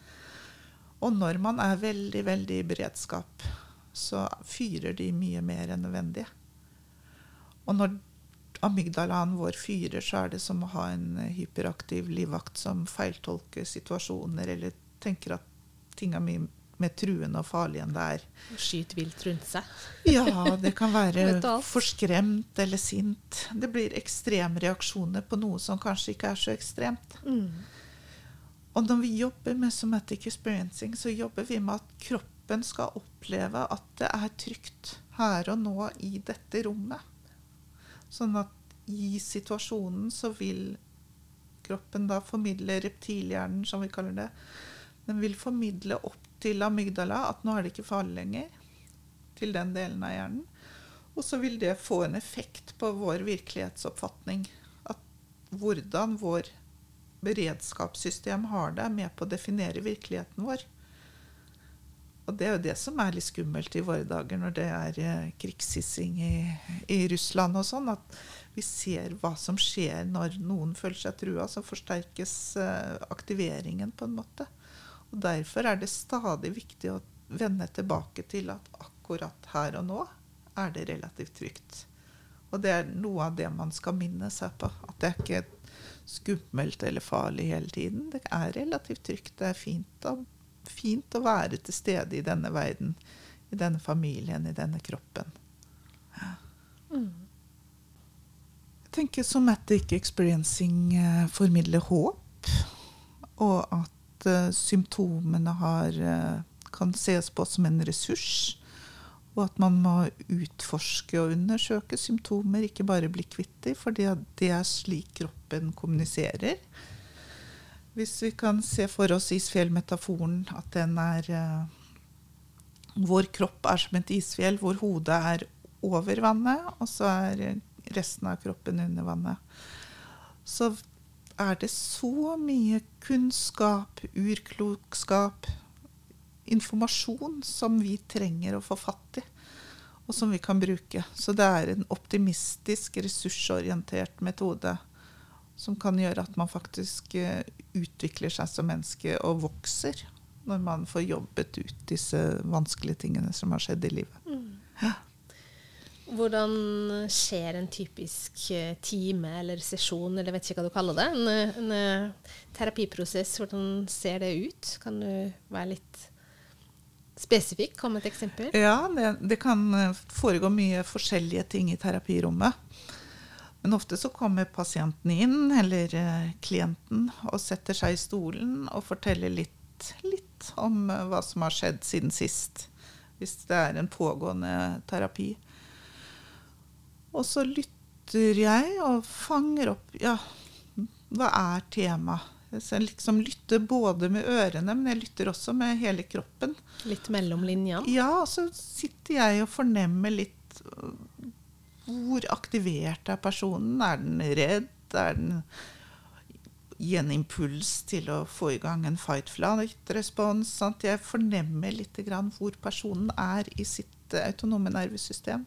Og når man er veldig, veldig i beredskap, så fyrer de mye mer enn nødvendig. Og når amygdalaen vår fyrer, så er det som å ha en hyperaktiv livvakt som feiltolker situasjoner, eller tenker at ting er mye mer truende og farlig enn det er. Skyt vilt rundt seg. Ja, det kan være forskremt for skremt eller sint. Det blir ekstremreaksjoner på noe som kanskje ikke er så ekstremt. Og når vi jobber med somatic experiencing, så jobber vi med at kroppen skal oppleve at det er trygt her og nå i dette rommet. Sånn at i situasjonen så vil kroppen da formidle reptilhjernen, som vi kaller det. Den vil formidle opp til amygdala at nå er det ikke farlig lenger. Til den delen av hjernen. Og så vil det få en effekt på vår virkelighetsoppfatning. At hvordan vår beredskapssystem har det, er med på å definere virkeligheten vår. Og det er jo det som er litt skummelt i våre dager når det er eh, krigshissing i, i Russland og sånn, at vi ser hva som skjer når noen føler seg trua, så forsterkes eh, aktiveringen på en måte. Og derfor er det stadig viktig å vende tilbake til at akkurat her og nå er det relativt trygt. Og det er noe av det man skal minne seg på. At det er ikke skummelt eller farlig hele tiden. Det er relativt trygt. Det er fint å, fint å være til stede i denne verden. I denne familien, i denne kroppen. Jeg tenker somatic experiencing eh, formidler håp. Og at eh, symptomene har, eh, kan ses på som en ressurs. Og at man må utforske og undersøke symptomer, ikke bare bli kvitt dem, for det er slik kroppen kommuniserer. Hvis vi kan se for oss isfjellmetaforen, at den er eh, Vår kropp er som et isfjell hvor hodet er over vannet, og så er resten av kroppen under vannet. Så er det så mye kunnskap, urklokskap, informasjon som vi trenger å få fatt i. og som vi kan bruke. Så det er en optimistisk, ressursorientert metode som kan gjøre at man faktisk eh, utvikler seg som menneske og vokser når man får jobbet ut disse vanskelige tingene som har skjedd i livet. Mm. Hvordan skjer en typisk eh, time eller sesjon, eller vet ikke hva du kaller det, en, en, eh, terapiprosess, hvordan ser det ut? Kan du være litt spesifikk? Kom et eksempel. Ja, det, det, kan eh, foregå mye forskjellige ting i terapirommet. Men ofte så kommer pasienten inn, eller klienten, og setter seg i stolen og forteller litt, litt om hva som har skjedd siden sist. Hvis det er en pågående terapi. Og så lytter jeg og fanger opp Ja, hva er temaet? Jeg liksom lytter både med ørene, men jeg lytter også med hele kroppen. Litt mellom linjene? Ja, og så sitter jeg og fornemmer litt øh, Hvor aktivert er personen? Er den redd? Er den gi en impuls til å få i gang en fight-flight-respons? Jeg fornemmer litt hvor personen er i sitt autonome nervesystem.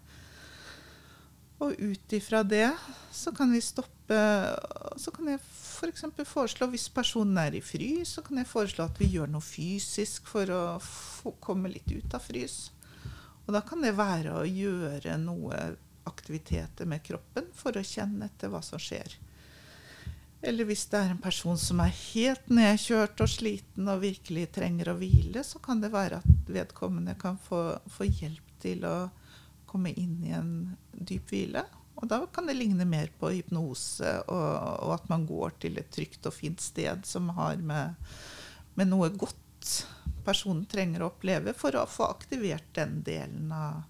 Og ut ifra det så kan vi stoppe Så kan jeg f.eks. For foreslå, hvis personen er i frys, så kan jeg foreslå at vi gjør noe fysisk for å få, komme litt ut av frys. Og da kan det være å gjøre noe aktiviteter med kroppen for å kjenne etter hva som skjer. Eller hvis det er en person som er helt nedkjørt og sliten og virkelig trenger å hvile, så kan det være at vedkommende kan få, få hjelp til å komme inn i en dyp hvile. Og da kan det ligne mer på hypnose, og, og at man går til et trygt og fint sted som har med, med, noe godt personen trenger å oppleve for å få aktivert den delen av,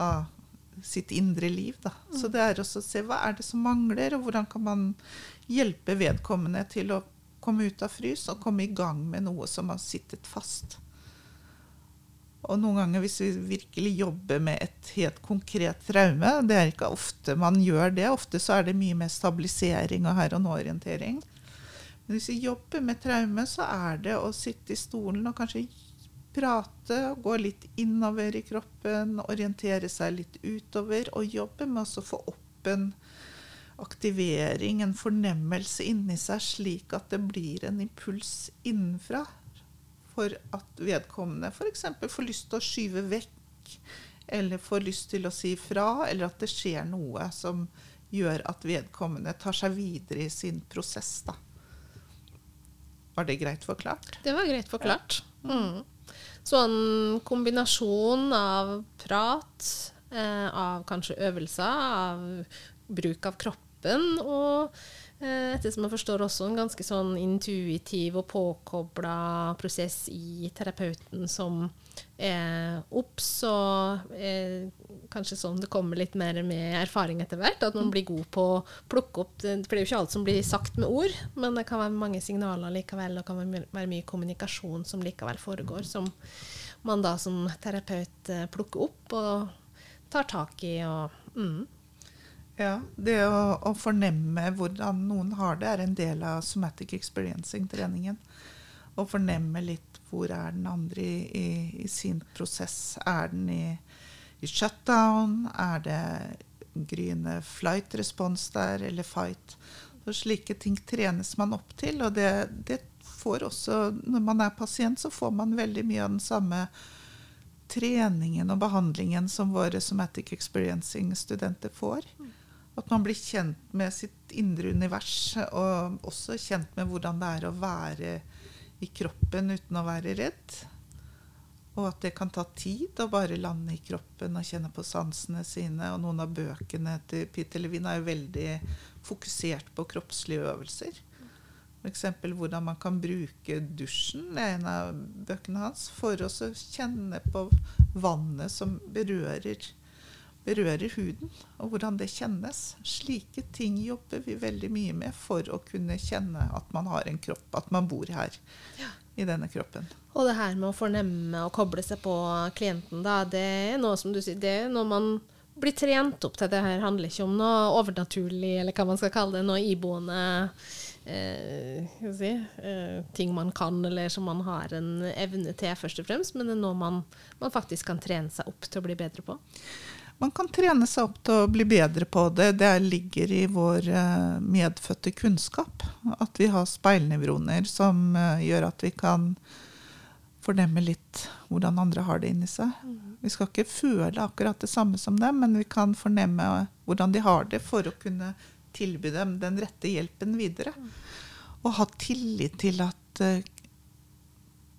av sitt indre liv. Da. Så det er også å se hva er det som mangler, og hvordan kan man hjelpe vedkommende til å komme ut av frys og komme i gang med noe som har sittet fast. Og noen ganger hvis vi virkelig jobber med et helt konkret traume Det er ikke ofte man gjør det. Ofte så er det mye mer stabilisering og her og nå-orientering. Men hvis vi jobber med traume, så er det å sitte i stolen og kanskje prate, gå litt innover i kroppen, orientere seg litt utover, og jobbe med å få opp en aktivering, en fornemmelse inni seg, slik at det blir en impuls innenfra for at vedkommende f.eks. får lyst til å skyve vekk, eller får lyst til å si fra, eller at det skjer noe som gjør at vedkommende tar seg videre i sin prosess. Da. Var det greit forklart? Det var greit forklart. Ja. Mm. Så en kombinasjon av prat, eh, av kanskje øvelser, av bruk av kroppen og ettersom jeg forstår også en ganske sånn intuitiv og påkobla prosess i terapeuten som er obs, og er kanskje sånn det kommer litt mer med erfaring etter hvert. At man blir god på å plukke opp For det er jo ikke alt som blir sagt med ord, men det kan være mange signaler likevel, og det kan være mye kommunikasjon som likevel foregår, som man da som terapeut eh, plukker opp og tar tak i. og mm. Ja, Det å, å, fornemme hvordan noen har det, er en del av somatic experiencing-treningen. Å fornemme litt hvor er den andre i, i, i sin prosess. Er den i, i, shutdown? Er det gryende flight respons der, eller fight? Så slike ting trenes man opp til. Og det, det får også Når man er pasient, så får man veldig mye av den samme treningen og behandlingen som våre somatic experiencing-studenter får. At man blir kjent med sitt indre univers, og også kjent med hvordan det er å være i kroppen uten å være redd. Og at det kan ta tid å bare lande i kroppen og kjenne på sansene sine. Og noen av bøkene til Peter Levin er jo veldig fokusert på kroppslige øvelser. F.eks. hvordan man kan bruke dusjen, det er en av bøkene hans, for å kjenne på vannet som berører berører huden, og hvordan det kjennes. Slike ting jobber vi veldig mye med for å kunne kjenne at man har en kropp, at man bor her ja. i denne kroppen. Og det her med å fornemme og koble seg på klienten, da, det er noe som du sier, det er noe man blir trent opp til. Det her handler ikke om noe overnaturlig, eller hva man skal kalle det, noe iboende eh, si, eh, ting man kan, eller som man har en evne til, først og fremst, men det er noe man, man faktisk kan trene seg opp til å bli bedre på. Man kan trene seg opp til å bli bedre på det. Det ligger i vår eh, medfødte kunnskap. At vi har speilnevroner som eh, gjør at vi kan fornemme litt hvordan andre har det inni seg. Vi skal ikke føle akkurat det samme som dem, men vi kan fornemme hvordan de har det for å kunne tilby dem den rette hjelpen videre. Og ha tillit til at eh,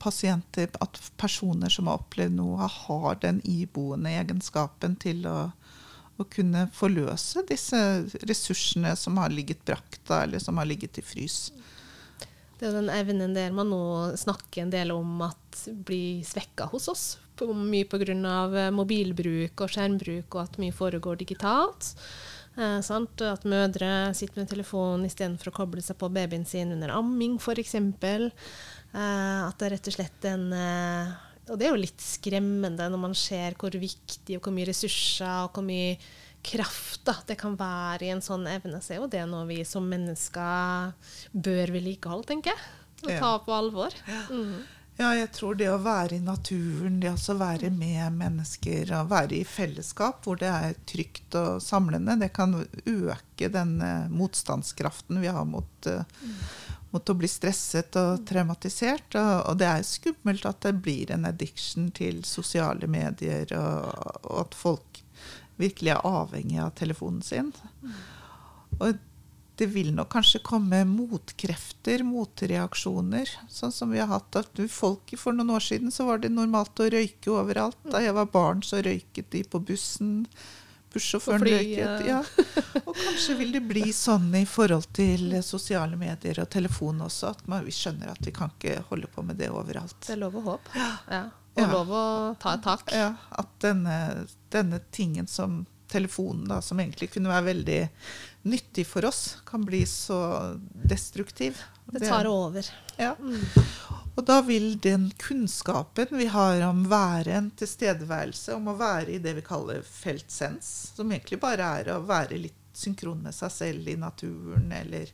pasienter, at personer som har opplevd noe, har den iboende egenskapen til å, å kunne forløse disse ressursene som har ligget brakta, eller som har ligget i frys. Det er den evnen der man nå snakker en del om at blir svekka hos oss. På, mye pga. Eh, mobilbruk og skjermbruk, og at mye foregår digitalt. Eh, at mødre sitter med telefonen istedenfor å koble seg på babyen sin under amming, f.eks. Eh, at det er rett og slett en eh, Og det er jo litt skremmende når man ser hvor viktig og hvor mye ressurser og hvor mye kraft da, det kan være i en sånn evne, så er jo det noe vi som mennesker bør vedlikeholde, tenker jeg. Og ta på alvor. Mm. Ja, jeg tror det å være i naturen, det å være med mennesker og være i fellesskap hvor det er trygt og samlende, det kan øke den motstandskraften vi har mot, mm. Mot å bli stresset og traumatisert. Og, og, det er skummelt at det blir en addiction til sosiale medier, og, og at folk virkelig er avhengig av telefonen sin. Og det vil nok kanskje komme motkrefter, motreaksjoner, sånn som vi har hatt. At folk, For noen år siden så var det normalt å røyke overalt. Da jeg var barn, så røyket de på bussen. Bussjåføren røyket. Ja. Og kanskje vil det bli sånn i forhold til sosiale medier og telefon også, at man, vi skjønner at vi kan ikke holde på med det overalt. Det er lov å håpe. Ja. Og ja. lov å ta et tak. Ja, At denne, denne tingen som telefonen, da, som egentlig kunne være veldig nyttig for oss, kan bli så destruktiv. Det tar over. Ja. Og da vil den kunnskapen vi har om væren, tilstedeværelse, om å være i det vi kaller feltsens, som egentlig bare er å være litt synkron med seg selv i naturen, eller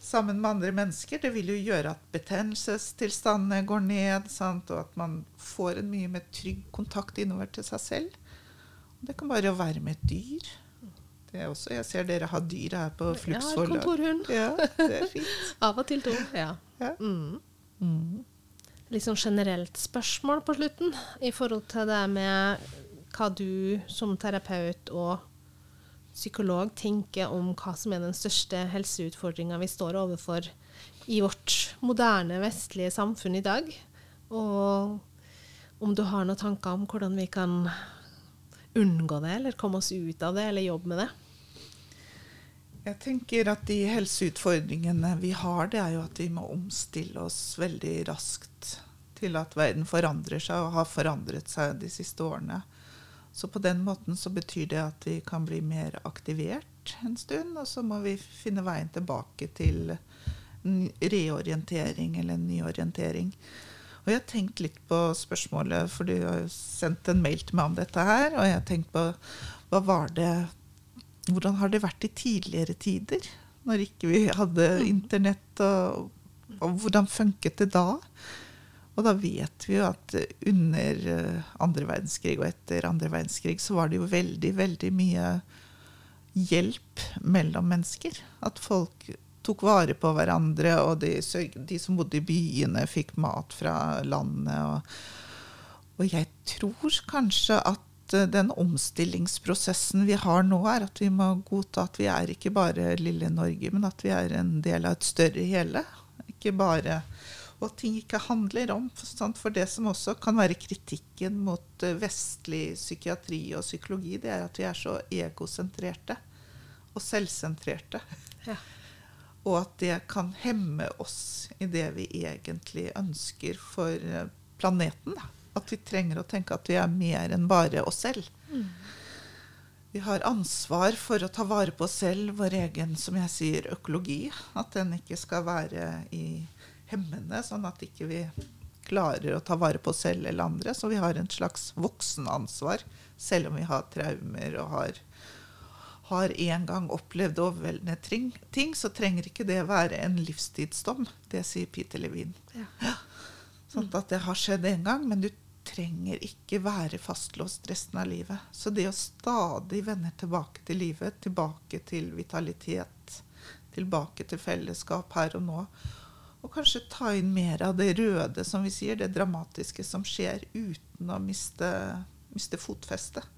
sammen med andre mennesker. Det vil jo gjøre at betennelsestilstandene går ned, sant? og at man får en mye mer trygg kontakt innover til seg selv. Det kan bare være med et dyr. Det er også, jeg ser dere har dyr her på Flux Ja, kontorhund. Ja, det er fint. Av og til to. Ja. ja. Mm. Mm. Litt sånn generelt spørsmål på slutten i forhold til det med hva du som terapeut og psykolog tenker om hva som er den største helseutfordringa vi står overfor i vårt moderne, vestlige samfunn i dag. Og om du har noen tanker om hvordan vi kan unngå det, eller komme oss ut av det, eller jobbe med det? Jeg tenker at de helseutfordringene vi har, det er jo at vi må omstille oss veldig raskt til at verden forandrer seg, og har forandret seg de siste årene. Så på den måten så betyr det at vi kan bli mer aktivert en stund, og så må vi finne veien tilbake til reorientering eller en nyorientering. Og jeg har tenkt litt på spørsmålet, for du har jo sendt en mail til meg om dette her. Og jeg har tenkt på hva var det Hvordan har det vært i tidligere tider? Når ikke vi hadde mm. internett, og, og hvordan funket det da? Og da vet vi jo at under eh, andre verdenskrig og etter andre verdenskrig så var det jo veldig, veldig mye hjelp mellom mennesker. At folk tok vare på hverandre, og de, de som bodde i byene, fikk mat fra landet. Og, og jeg tror kanskje at eh, den omstillingsprosessen vi har nå, er at vi må godta at vi er ikke bare lille Norge, men at vi er en del av et større hele. Ikke bare og at ting ikke handler om. For det som også kan være kritikken mot eh, vestlig psykiatri og psykologi, det er at vi er så egosentrerte og selvsentrerte. Ja. Og at det kan hemme oss i det vi egentlig ønsker for planeten. planeten. At vi trenger å tenke at vi er mer enn bare oss selv. Mm. Vi har ansvar for å ta vare på oss selv, vår egen som jeg sier, økologi. At den ikke skal være i hemmende, sånn at ikke vi klarer å ta vare på oss selv eller andre. Så vi har en slags voksenansvar, selv om vi har traumer og har, har en gang opplevd overveldende ting, så trenger ikke det være en livstidsdom. Det sier Peter Levin. Ja. Sånn at det har skjedd en gang, men du trenger ikke være fastlåst resten av livet. Så det å stadig vende tilbake til livet, tilbake til vitalitet, tilbake til fellesskap her og nå, og kanskje ta inn mer av det røde, som vi sier, det dramatiske som skjer, uten å miste, miste fotfestet.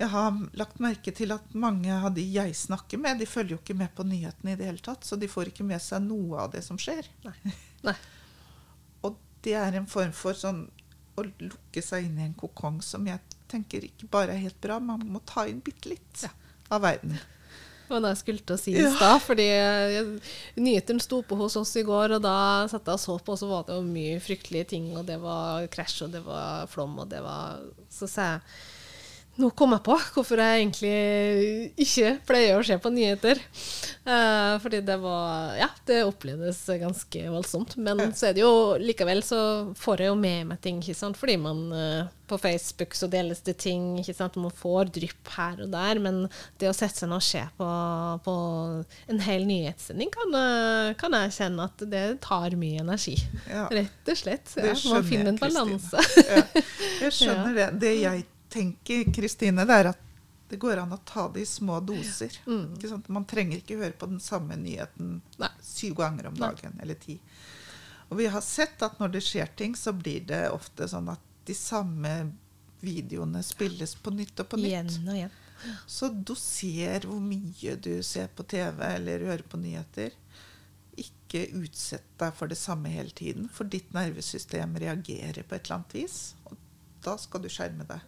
Jeg har lagt merke til at mange av de jeg snakker med, de følger jo ikke med på nyhetene i det hele tatt, så de får ikke med seg noe av det som skjer. Nei. Nei. Og det er en form for sånn å lukke seg inn i en kokong som jeg tenker ikke bare er helt bra, man må ta inn bitte litt Ja. av verden. Var det jeg skulle til å si i stad. Fordi nyheten nyhetene sto på hos oss i går, og da satt jeg og så på, og så var det jo mye fryktelige ting. Og det var krasj, og det var flom, og det var Så sa jeg nå kom jeg på hvorfor jeg egentlig ikke pleier å se på nyheter. Eh, fordi det var Ja, det opplevdes ganske voldsomt. Men Ja. så er det jo likevel så får jeg jo med meg ting, ikke sant. Fordi man eh, På Facebook så deles det ting, ikke sant. Man får drypp her og der. Men det å sette seg ned og se på, på en hel nyhetssending, kan, eh, kan jeg kjenne at det tar mye energi. Ja. Rett og slett. Ja, skjønner man finner jeg, en Kristine. balanse. Ja, jeg skjønner det. Det jeg tenker, Kristine, det er at det går an å ta det i små doser. Mm. Ikke sant? Man trenger ikke høre på den samme nyheten Nei. syv ganger om Nei. dagen, eller ti. Og vi har sett at når det skjer ting, så blir det ofte sånn at de samme videoene spilles på nytt og på nytt. Igjen og igjen. Så doser hvor mye du ser på TV eller hører på nyheter. Ikke utsett deg for det samme hele tiden, for ditt nervesystem reagerer på et eller annet vis. Og da skal du skjerme deg.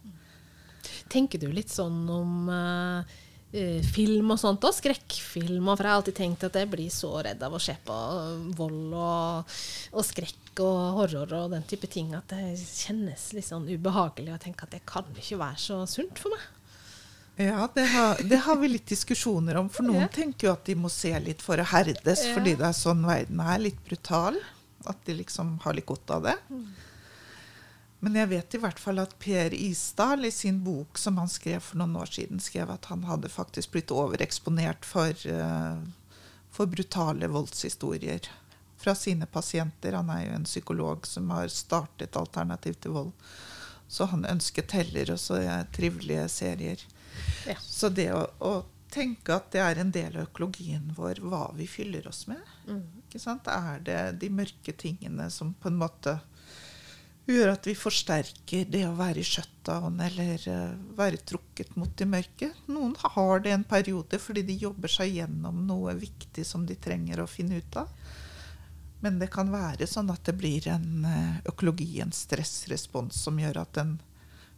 Tenker du litt sånn om eh, eh, film og sånt, òg? skrekkfilm? For jeg har alltid tenkt at jeg blir så redd av å se på vold og, og skrekk og horror og den type ting at det kjennes litt sånn ubehagelig å tenke at det kan ikke være så sunt for meg. Ja, det har, det har vi litt diskusjoner om. For noen Ja. tenker jo at de må se litt for å herdes, Ja. fordi det er sånn verden er. Litt brutal. At de liksom har litt godt av det. Men jeg vet i hvert fall at Per Isdal i sin bok som han skrev for noen år siden, skrev at han hadde faktisk blitt overeksponert for, eh, for brutale voldshistorier fra sine pasienter. Han er jo en psykolog som har startet Alternativ til vold. Så han ønsket heller også trivelige serier. Ja. Så det å, å tenke at det er en del av økologien vår, hva vi fyller oss med sant? Er det de mørke tingene som på en måte gjør at vi forsterker det å være i shutdown eller eh, være trukket mot det mørket. Noen har det en periode fordi de jobber seg gjennom noe viktig som de trenger å finne ut av. Men det kan være sånn at det blir en eh, økologi, en stressrespons, som gjør at den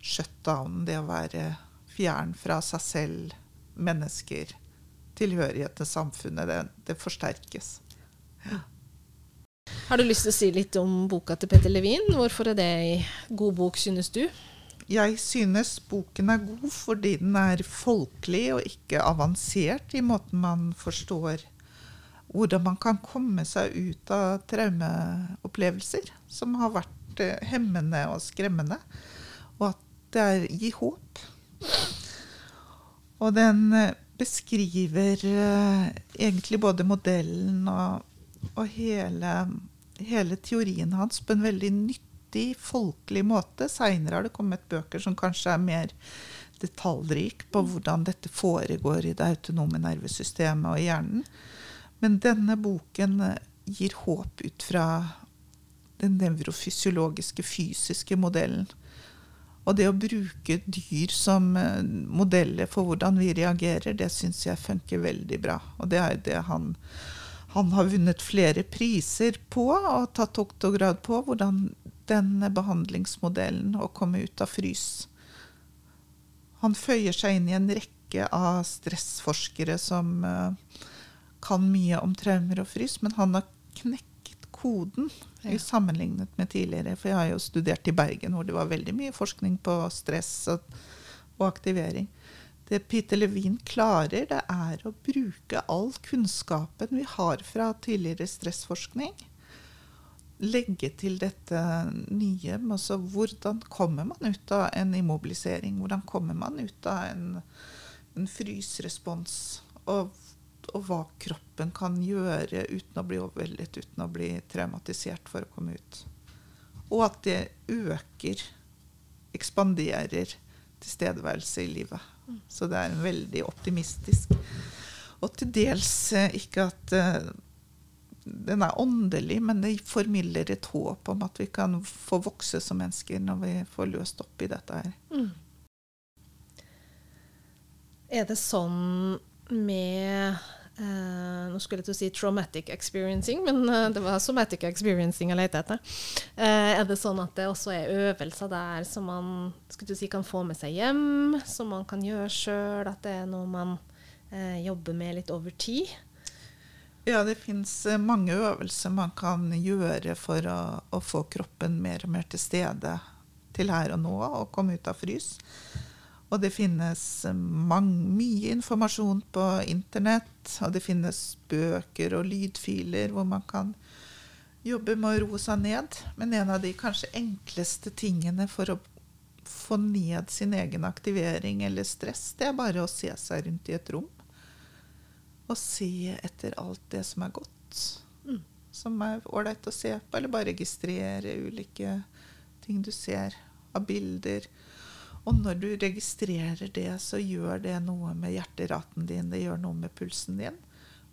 shutdownen, det å være fjern fra seg selv, mennesker, tilhørighet til samfunnet, det, det forsterkes. Har du lyst til å si litt om boka til Petter Levin? Hvorfor er det ei god bok, synes du? Jeg synes boken er god fordi den er folkelig og ikke avansert i måten man forstår hvordan man kan komme seg ut av traumeopplevelser som har vært eh, hemmende og skremmende, og at det er, gir håp. Og den eh, beskriver eh, egentlig både modellen og, og hele, hele teorien hans på en veldig nyttig, folkelig måte. Seinere har det kommet bøker som kanskje er mer detaljrik på hvordan dette foregår i det autonome nervesystemet og i hjernen. Men denne boken eh, gir håp ut fra den nevrofysiologiske, fysiske modellen. Og det å bruke dyr som eh, modeller for hvordan vi reagerer, det syns jeg funker veldig bra. Og det er det han Han har vunnet flere priser på og tatt doktorgrad på, hvordan denne behandlingsmodellen å komme ut av frys Han føyer seg inn i en rekke av stressforskere som eh, kan mye om traumer og frys, men han har knekket koden Ja. i sammenlignet med tidligere. For jeg har jo studert i Bergen, hvor det var veldig mye forskning på stress og, og aktivering. Det Peter Levin klarer, det er å bruke all kunnskapen vi har fra tidligere stressforskning. Legge til dette nye. Altså hvordan kommer man ut av en immobilisering? Hvordan kommer man ut av en en frysrespons. Og, og, hva kroppen kan gjøre uten å bli overveldet, uten å bli traumatisert for å komme ut. Og at det øker, ekspanderer tilstedeværelse i livet. Så det er veldig optimistisk. Og til dels eh, ikke at uh, den er åndelig, men det formidler et håp om at vi kan få vokse som mennesker når vi får løst opp i dette her. Mm. Er det sånn med eh, Nå skulle jeg til å si traumatic experiencing, men uh, det var somatic experiencing jeg lette etter. Uh, er det sånn at det også er øvelser der som man si, kan få med seg hjem, som man kan gjøre sjøl? At det er noe man jobber med litt over tid? Ja, det fins mange øvelser man kan gjøre for å, å, få kroppen mer og mer til stede til her og nå og komme ut av frys. Og det finnes mye informasjon på internett, og det finnes bøker og lydfiler hvor man kan jobbe med å roe seg ned. Men en av de kanskje enkleste tingene for å få ned sin egen aktivering eller stress, det er bare å se seg rundt i et rom. Og se etter alt det som er godt. Mm. Som er ålreit å se på, eller bare registrere ulike ting du ser av bilder og når du registrerer det, så gjør det noe med hjerteraten din, det gjør noe med pulsen din.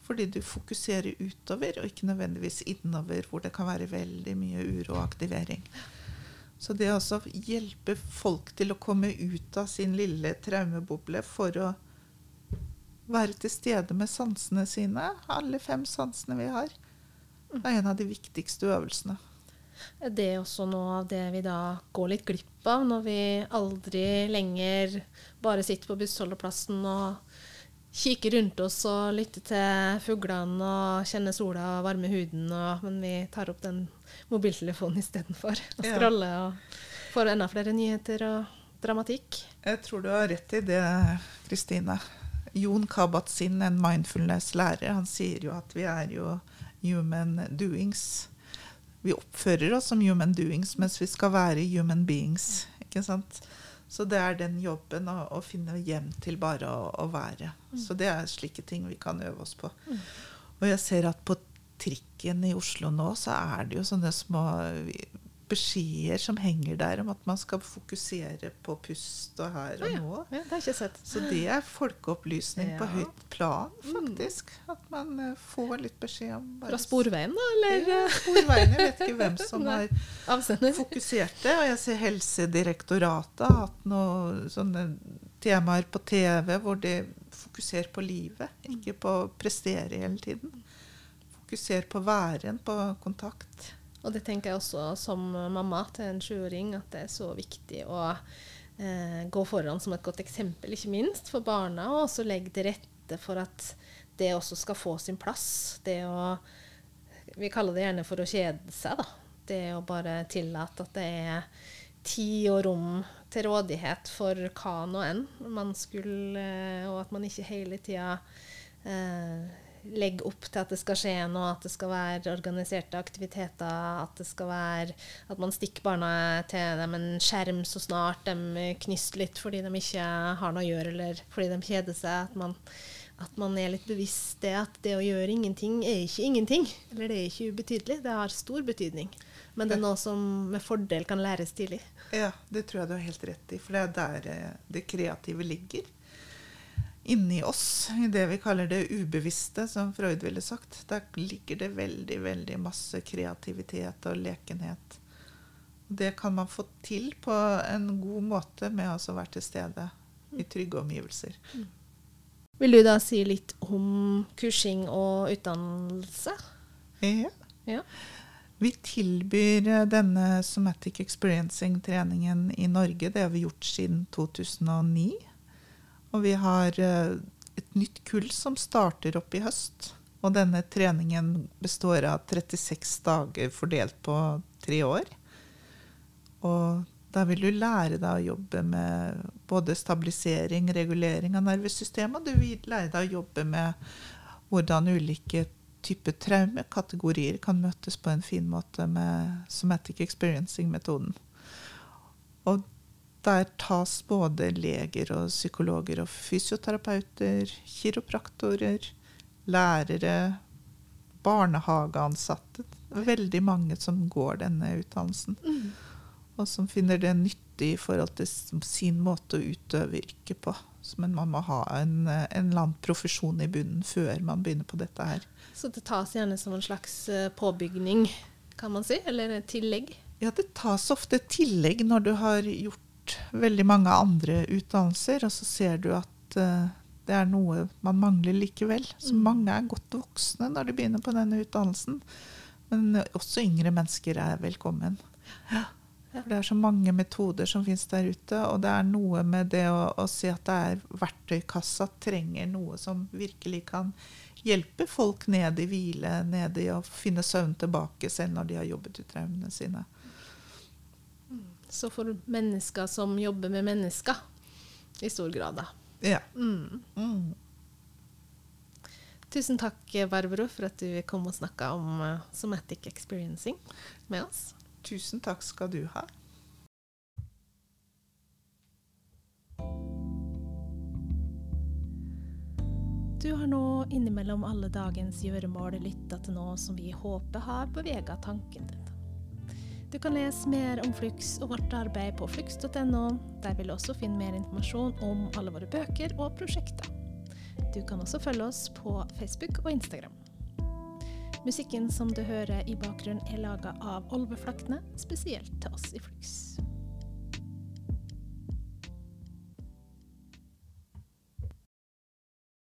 Fordi du fokuserer utover, og ikke nødvendigvis innover, hvor det kan være veldig mye uro og aktivering. Så det å hjelpe folk til å komme ut av sin lille traumeboble for å være til stede med sansene sine, alle fem sansene vi har, er en av de viktigste øvelsene. Er det også noe av det vi da går litt glipp av, når vi aldri lenger bare sitter på bussholdeplassen og kikker rundt oss og lytter til fuglene og kjenner sola og varmer huden, og, men vi tar opp den mobiltelefonen istedenfor og scroller og får enda flere nyheter og dramatikk? Jeg tror du har rett i det, Kristine. Jon Kabat-Zinn, en mindfulness-lærer, han sier jo at vi er jo human doings vi oppfører oss som human doings mens vi skal være human beings. ikke sant? Så det er den jobben å, å finne hjem til bare å, å være. Mm. Så det er slike ting vi kan øve oss på. Mm. Og jeg ser at på trikken i Oslo nå, så er det jo sånne små beskjeder som henger der om at man skal fokusere på pust og her og nå. Ja, det har ikke sett. Så det er folkeopplysning ja. på høyt plan, mm. faktisk. At man uh, får litt beskjed om Fra Sporveien, da? Eller? Ja, Sporveien. Jeg vet ikke hvem som har fokusert det. Og jeg ser Helsedirektoratet har hatt noen sånne temaer på TV hvor de fokuserer på livet, ikke på å prestere hele tiden. Fokuserer på væren, på kontakt. Og det tenker jeg også som mamma til en sjuåring, at det er så viktig å eh, gå foran som et godt eksempel, ikke minst for barna, og også legge til rette for at det også skal få sin plass. Det å Vi kaller det gjerne for å kjede seg, da. Det å bare tillate at det er tid og rom til rådighet for hva nå enn man skulle, og at man ikke hele tida eh, legge opp til at det skal skje noe, at det skal være organiserte aktiviteter, at det skal være at man stikker barna til dem en skjerm så snart de knyster litt fordi de ikke har noe å gjøre, eller fordi de kjeder seg. At man, at man er litt bevisst det at det å gjøre ingenting er ikke ingenting. Eller det er ikke ubetydelig, det har stor betydning. Men det er noe som med fordel kan læres tidlig. Ja, det tror jeg du har helt rett i. For det er der eh, det kreative ligger inni oss, i det vi kaller det ubevisste, som Freud ville sagt. Der ligger det veldig, veldig masse kreativitet og lekenhet. Det kan man få til på en god måte med å være til stede i trygge omgivelser. Mm. Vil du da si litt om kursing og utdannelse? Ja. ja. Vi tilbyr denne Somatic Experiencing-treningen i Norge. Det har vi gjort siden 2009. Og vi har eh, et nytt kull som starter opp i høst. Og denne treningen består av 36 dager fordelt på tre år. Og da vil du lære deg å jobbe med både stabilisering, regulering av nervesystemet, og du vil lære deg å jobbe med hvordan ulike typer traumekategorier kan møtes på en fin måte med somatic experiencing-metoden. Og der tas både leger og psykologer og fysioterapeuter, kiropraktorer, lærere, barnehageansatte. Veldig mange som går denne utdannelsen. Mm. Og som finner det nyttig i forhold til sin måte å utøve yrket på. Men man må ha en, en eller annen profesjon i bunnen før man begynner på dette her. Så det tas gjerne som en slags eh, påbygning, kan man si? Eller tillegg? Ja, det tas ofte tillegg når du har gjort veldig mange andre utdannelser, og så ser du at uh, det er noe man mangler likevel. Så Mm. mange er godt voksne når de begynner på denne utdannelsen. Men også yngre mennesker er velkommen. For det er så mange metoder som finnes der ute, og det er noe med det å, å si at det er verktøykassa trenger noe som virkelig kan hjelpe folk ned i hvile, ned i å finne søvn tilbake selv når de har jobbet ut traumene sine. Så for mennesker som jobber med mennesker, i stor grad, da. Ja. Mm. Mm. Tusen takk, Barbro, for at du kom og snakka om eh, somatic experiencing med oss. Tusen takk skal du ha. Du har nå innimellom alle dagens gjøremål lytta til noe som vi håper har bevega tanken din. Du kan lese mer om Flux og vårt arbeid på flux.no. Der vil du også finne mer informasjon om alle våre bøker og prosjekter. Du kan også følge oss på Facebook og Instagram. Musikken som du hører i bakgrunnen er laga av Olveflaktene, spesielt til oss i Flux.